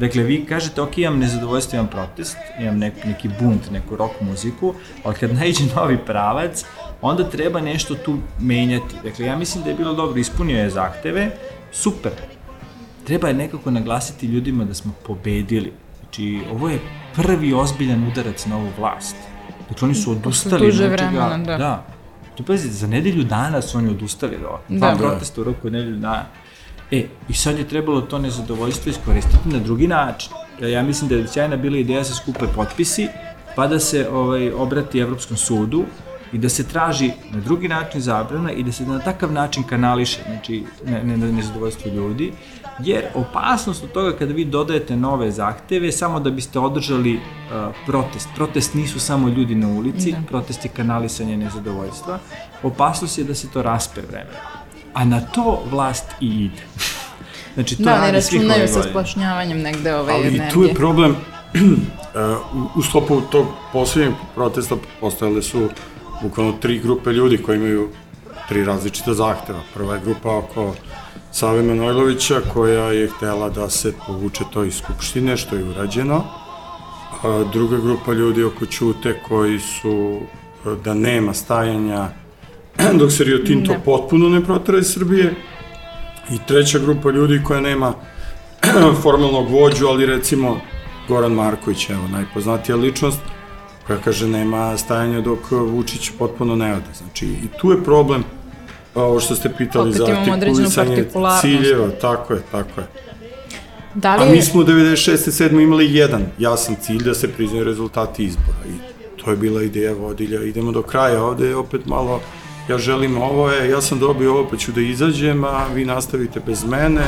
Dakle, vi kažete, ok, imam nezadovoljstvo, imam protest, imam nek, neki bunt, neku rock muziku, ali kad najđe novi pravac, onda treba nešto tu menjati. Dakle, ja mislim da je bilo dobro, ispunio je zahteve, super. Treba je nekako naglasiti ljudima da smo pobedili. Znači, ovo je prvi ozbiljan udarac na ovu vlast. Dakle, oni su odustali. duže od vremena, da. Da. Tu pazi, za nedelju dana su oni odustali do ovoga. Dva Da. protesta u roku od nedelju dana. E, i sad je trebalo to nezadovoljstvo iskoristiti na drugi način. Ja, ja mislim da je sjajna bila ideja da se skupe potpisi, pa da se ovaj, obrati Evropskom sudu i da se traži na drugi način zabrana i da se na takav način kanališe znači, ne, ne, nezadovoljstvo ljudi, jer opasnost od toga kada vi dodajete nove zahteve samo da biste održali uh, protest. Protest nisu samo ljudi na ulici, da. protest je kanalisanje nezadovoljstva. Opasnost je da se to raspe vremena. A na to vlast i ide. (laughs) znači, to da, ne računaju sa splašnjavanjem negde ove Ali energije. Ali tu je problem, (clears throat) u sklopu tog poslednjeg protesta postojale su bukvalno tri grupe ljudi koji imaju tri različita zahteva. Prva je grupa oko Save Manojlovića koja je htela da se povuče to iz Skupštine, što je urađeno. A druga grupa ljudi oko Ćute koji su da nema stajanja (clears throat) dok se Rio Tinto ne. potpuno ne protara iz Srbije. I treća grupa ljudi koja nema (clears throat) formalnog vođu, ali recimo Goran Marković, evo, najpoznatija ličnost, koja kaže nema stajanja dok Vučić potpuno ne ode. Znači, i tu je problem ovo što ste pitali Opet za artikulisanje ciljeva, tako je, tako je. Da li A mi smo u 96. 7. imali jedan jasan cilj da se priznaju rezultati izbora i to je bila ideja vodilja. Idemo do kraja, ovde je opet malo ja želim ovo je, ja sam dobio ovo pa ću da izađem, a vi nastavite bez mene.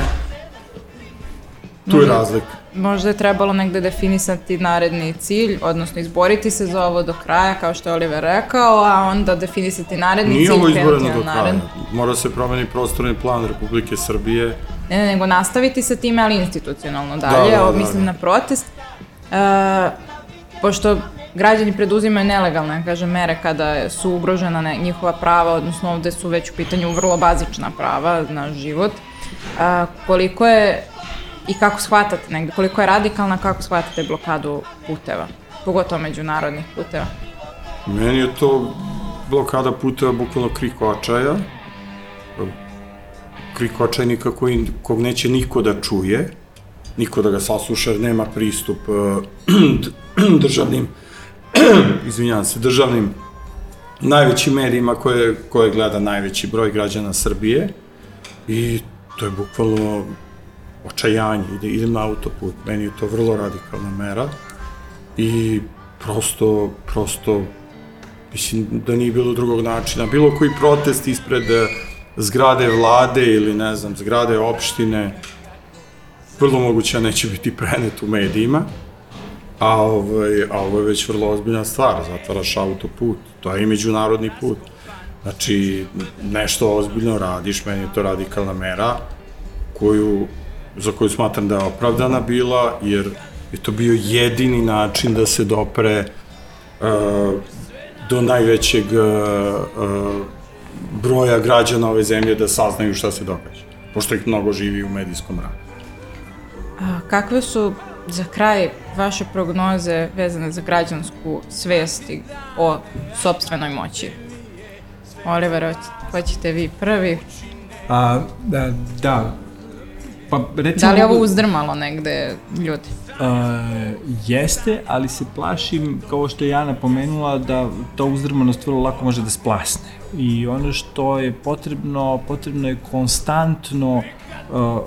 Tu je razlika. Možda je trebalo negde definisati naredni cilj, odnosno izboriti se za ovo do kraja, kao što je Oliver rekao, a onda definisati naredni Nije cilj. Nije ovo izboreno do kraja. Nared... Mora se promeni prostorni plan Republike Srbije. Ne, ne, nego nastaviti sa time, ali institucionalno dalje. Da, da, da, mislim da. na protest. E, pošto građani preduzimaju nelegalne, kažem, mere kada su ugrožena njihova prava, odnosno ovde su već u pitanju vrlo bazična prava na život. A, koliko je i kako shvatate negde, koliko je radikalna, kako shvatate blokadu puteva, pogotovo međunarodnih puteva? Meni je to blokada puteva bukvalno krik očaja, krik očaja nikako kog neće niko da čuje, niko da ga sasluša, nema pristup (clears throat) (clears throat) državnim (clears throat) izvinjavam se, državnim najvećim medijima koje, koje gleda najveći broj građana Srbije i to je bukvalno očajanje, ide, idem na autoput, meni je to vrlo radikalna mera i prosto, prosto, mislim da nije bilo drugog načina. Bilo koji protest ispred zgrade vlade ili ne znam, zgrade opštine, vrlo moguće neće biti prenet u medijima, a, ovaj, a ovo je već vrlo ozbiljna stvar, zatvaraš autoput, to je i međunarodni put. Znači, nešto ozbiljno radiš, meni je to radikalna mera, koju za koju smatram da je opravdana bila, jer je to bio jedini način da se dopre uh, do najvećeg uh, broja građana ove zemlje da saznaju šta se događa, pošto ih mnogo živi u medijskom radu. A, kakve su za kraj vaše prognoze vezane za građansku svesti o sobstvenoj moći? Oliver, hoćete vi prvi? A, da, da, Pa, recimo, da li je ovo uzdrmalo negde ljudi? Uh, jeste, ali se plašim, kao što je Jana pomenula, da ta uzdrmanost vrlo lako može da splasne. I ono što je potrebno, potrebno je konstantno uh,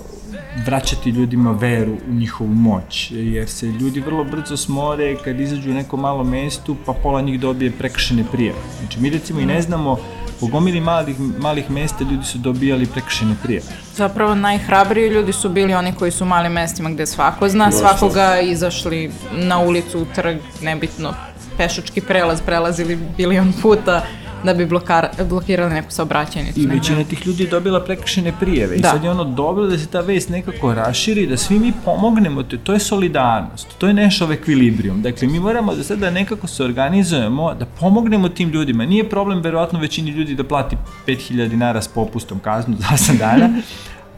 vraćati ljudima veru u njihovu moć, jer se ljudi vrlo brzo smore kad izađu u neko malo mestu, pa pola njih dobije prekršene prijeve. Znači, mi recimo i ne znamo Po gomili malih, malih mesta ljudi su dobijali prekršene prijeve. Zapravo najhrabriji ljudi su bili oni koji su u malim mestima gde svako zna, svakoga izašli na ulicu, u trg, nebitno, pešački prelaz prelazili bilion puta da bi blokar, blokirali neku saobraćajnicu. I većina tih ljudi je dobila prekršene prijeve. Da. I sad je ono dobro da se ta vest nekako raširi, da svi mi pomognemo, to, to je solidarnost, to je nešto ekvilibrijum. Dakle, mi moramo da sada nekako se organizujemo, da pomognemo tim ljudima. Nije problem, verovatno, većini ljudi da plati 5000 dinara s popustom kaznu za 8 (laughs) dana,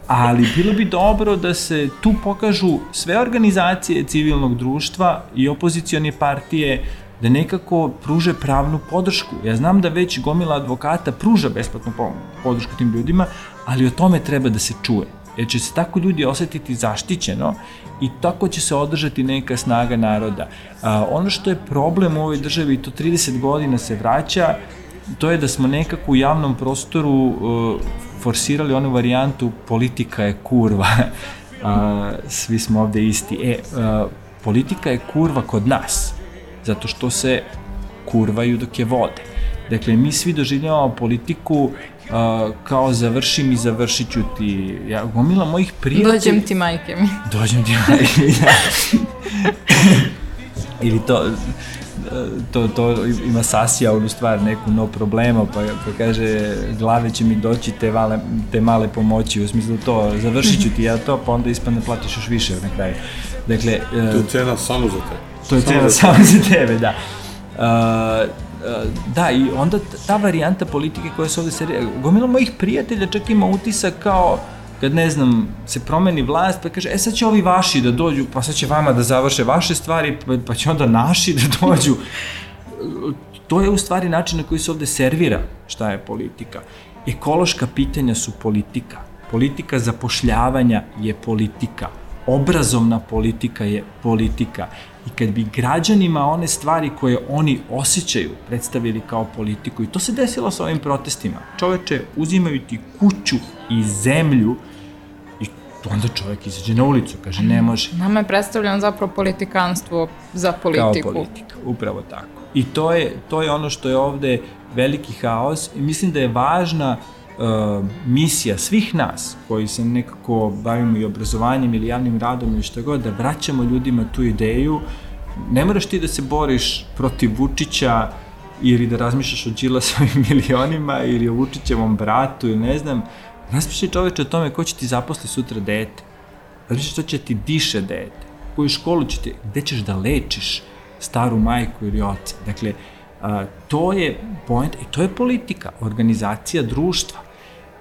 ali bilo bi dobro da se tu pokažu sve organizacije civilnog društva i opozicione partije da nekako pruže pravnu podršku. Ja znam da već gomila advokata pruža besplatnu podršku tim ljudima, ali o tome treba da se čuje. Jer će se tako ljudi osetiti zaštićeno i tako će se održati neka snaga naroda. A, ono što je problem u ovoj državi, to 30 godina se vraća, to je da smo nekako u javnom prostoru uh, forsirali onu varijantu politika je kurva, (laughs) a, svi smo ovde isti. E, a, politika je kurva kod nas, zato što se kurvaju dok je vode. Dakle, mi svi doživljavamo politiku uh, kao završim i završit ću ti. Ja, gomila mojih prijatelja... Dođem ti majke mi. (laughs) Dođem ti majke mi, da. (laughs) Ili to, to, to ima sasija onu stvar, neku no problema, pa, pa kaže glave će mi doći te, vale, te male pomoći, u smislu to, završit ću ti ja to, pa onda ispadne platiš još više na kraju. Dakle, To je cena samo za tebe. To je cena samo za tebe, da. Uh, da, i onda ta varijanta politike koja se ovde serija, gomila mojih prijatelja čak ima utisak kao kad ne znam, se promeni vlast, pa kaže, e sad će ovi vaši da dođu, pa sad će vama da završe vaše stvari, pa, pa će onda naši da (laughs) dođu. To je u stvari način na koji se ovde servira šta je politika. Ekološka pitanja su politika. Politika zapošljavanja je politika. Obrazovna politika je politika. I kad bi građanima one stvari koje oni osjećaju predstavili kao politiku, i to se desilo sa ovim protestima, čoveče, uzimaju ti kuću i zemlju i onda čovek izađe na ulicu, kaže ne može. Nama je predstavljeno zapravo politikanstvo za politiku. Kao politika, upravo tako. I to je, to je ono što je ovde veliki haos i mislim da je važna uh, misija svih nas koji se nekako bavimo i obrazovanjem ili javnim radom ili što god, da vraćamo ljudima tu ideju. Ne moraš ti da se boriš protiv Vučića ili da razmišljaš o Đilasovim (laughs) milionima ili o Vučićevom bratu ili ne znam. Razmišljaj čoveče o tome ko će ti zaposli sutra dete. Razmišljaj što će ti diše dete. Koju školu će ti, gde ćeš da lečiš staru majku ili oca. Dakle, a, to je point, i to je politika, organizacija društva.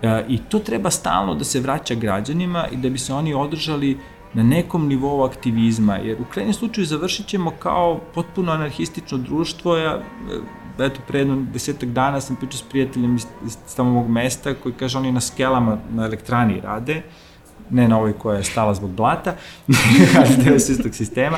A, I to treba stalno da se vraća građanima i da bi se oni održali na nekom nivou aktivizma, jer u krajnjem slučaju završit ćemo kao potpuno anarhistično društvo, ja eto, pre jedno desetak dana sam pričao s prijateljem iz, iz tamo mog mesta, koji kaže oni na skelama na elektrani rade, ne na ovoj koja je stala zbog blata, (laughs) deo se istog sistema,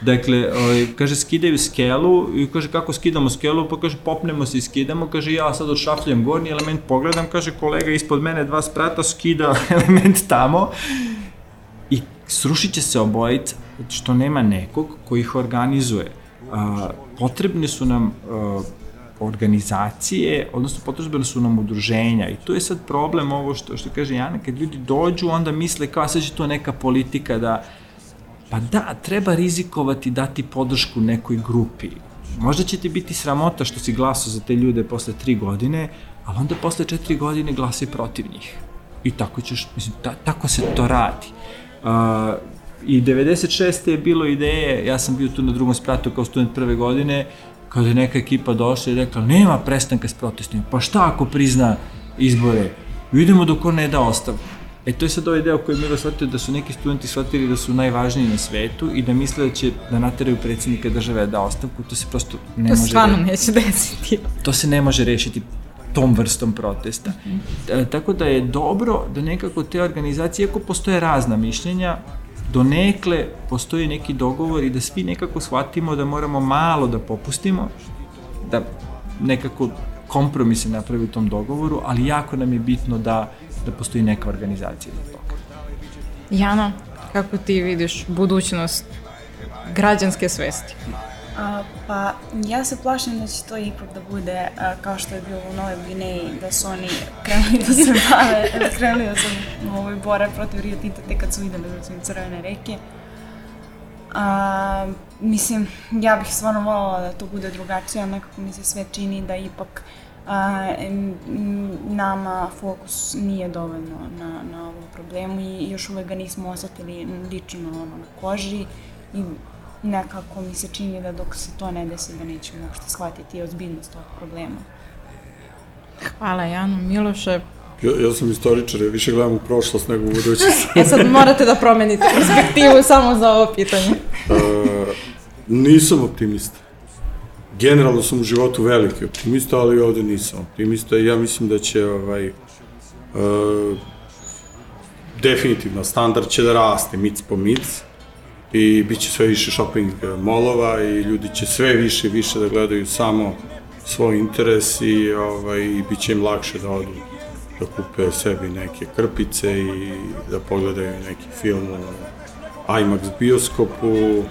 Dakle, ovaj, kaže, skidaju skelu i kaže, kako skidamo skelu? Pa kaže, popnemo se i skidamo. Kaže, ja sad odšafljam gornji element, pogledam, kaže, kolega ispod mene dva sprata skida (laughs) element tamo i srušit će se obojica, što nema nekog koji ih organizuje. A, potrebne su nam a, organizacije, odnosno potrebne su nam udruženja i tu je sad problem ovo što, što kaže Jana, kad ljudi dođu onda misle kao sad će to neka politika da Pa da, treba rizikovati dati podršku nekoj grupi. Možda će ti biti sramota što si glasao za te ljude posle tri godine, ali onda posle četiri godine glasi protiv njih. I tako ćeš, mislim, ta, tako se to radi. Uh, I 96. je bilo ideje, ja sam bio tu na drugom spratu kao student prve godine, kada je neka ekipa došla i rekla, nema prestanka s protestima, pa šta ako prizna izbore? Idemo dok on ne da ostavku. E to je sad ovaj deo koji je Milo shvatio da su neki studenti shvatili da su najvažniji na svetu i da misle da će da nateraju predsednika države da ostavku, to se prosto ne to može... To stvarno neće desiti. To se ne može rešiti tom vrstom protesta. Mm -hmm. e, tako da je dobro da nekako te organizacije, iako postoje razna mišljenja, donekle postoji neki dogovor i da svi nekako shvatimo da moramo malo da popustimo, da nekako kompromise napravi u tom dogovoru, ali jako nam je bitno da da postoji neka organizacija za toga. Jana, kako ti vidiš budućnost građanske svesti? A, pa ja se plašim da će to ipak da bude a, kao što je bilo u Novoj Gvineji, da su oni krenuli da se bave, (laughs) krenuli da se ovaj, bore protiv Rio Tinta te kad su videli da su im crvene reke. A, mislim, ja bih stvarno voljela da to bude drugačije, ali nekako mi se sve čini da ipak a, nama fokus nije dovoljno na, na ovom problemu i još uvek ga nismo osetili lično ono, na koži i nekako mi se čini da dok se to ne desi da nećemo uopšte shvatiti ozbiljnost tog problema. Hvala Janu. Miloše, Ja, ja sam istoričar, ja više gledam u prošlost nego u budućnost. (laughs) e sad morate da promenite perspektivu samo za ovo pitanje. Uh, (laughs) nisam optimista. Generalno sam u životu veliki optimista, ali ovde nisam optimista i ja mislim da će ovaj, uh, definitivno standard će da raste mic po mic i bit će sve više shopping molova i ljudi će sve više i više da gledaju samo svoj interes i, ovaj, i bit će im lakše da odu da kupe sebi neke krpice i da pogledaju neki film u IMAX bioskopu,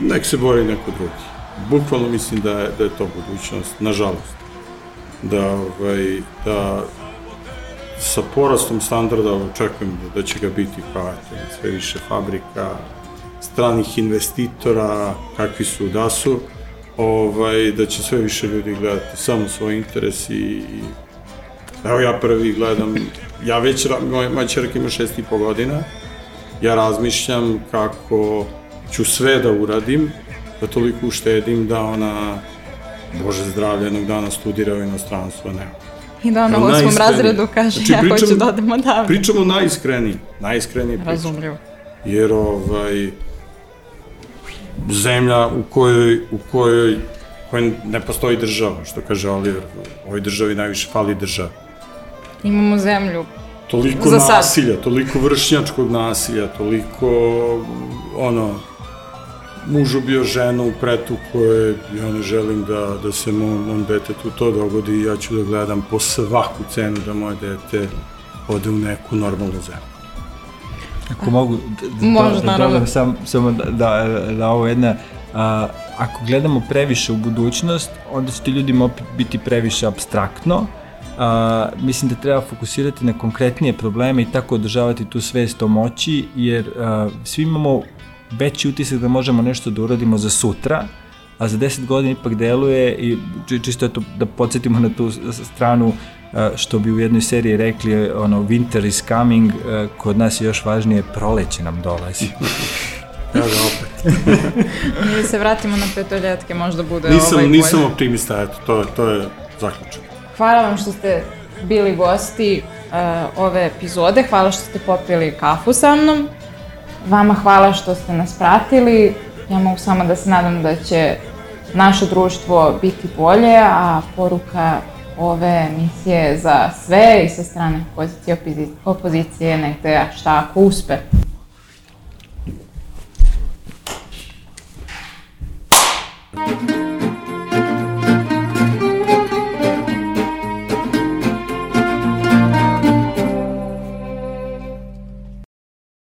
nek se bori neko drugi. Bukvalno mislim da je, da je to budućnost, nažalost. Da, ovaj, da sa porastom standarda očekujem da, da će ga biti eto, sve više fabrika, stranih investitora, kakvi su da su, ovaj, da će sve više ljudi gledati samo svoj interes i, i evo ja prvi gledam, ja već, moja, moja čerka ima šest i po godina, ja razmišljam kako ću sve da uradim, da toliko uštedim da ona, Bože zdravlje, jednog dana studira u inostranstvu, ne. I da ona u osmom razredu kaže, Znači, ja pričamo- hoću da odem odavde. Pričamo najiskreniji, najiskreniji pričamo. Razumljivo. jer ovaj zemlja u kojoj u kojoj kojoj ne postoji država, što kaže Oliver, u ovoj državi najviše fali država. Imamo zemlju. Toliko Za sad. nasilja, toliko vršnjačkog nasilja, toliko ono muž ubio ženu u pretu koje ja ne želim da, da se mom, mom detetu to dogodi. I ja ću da gledam po svaku cenu da moje dete ode u neku normalnu zemlju. Ako mogu da, da, Može, da sam, samo da, da, da ovo jedna, a, ako gledamo previše u budućnost, onda će ti ljudima opet biti previše abstraktno, a, mislim da treba fokusirati na konkretnije probleme i tako održavati tu svest o moći, jer a, svi imamo veći utisak da možemo nešto da uradimo za sutra, a za 10 godina ipak deluje i či- čisto eto da podsjetimo na tu stranu a, što bi u jednoj seriji rekli ono winter is coming, a, kod nas je još važnije proleće nam dolazi. Ja (laughs) da opet. (laughs) Mi se vratimo na petoljetke, možda bude Nisam, ovaj nisam bolje. optimista, eto, to, to je zaključak. Hvala vam što ste bili gosti uh, ove epizode, hvala što ste popili kafu sa mnom. Vama hvala što ste nas pratili. Ja mogu samo da se nadam da će naše društvo biti bolje, a poruka ove emisije za sve i sa strane pozicije opozicije, negde, šta ako uspe.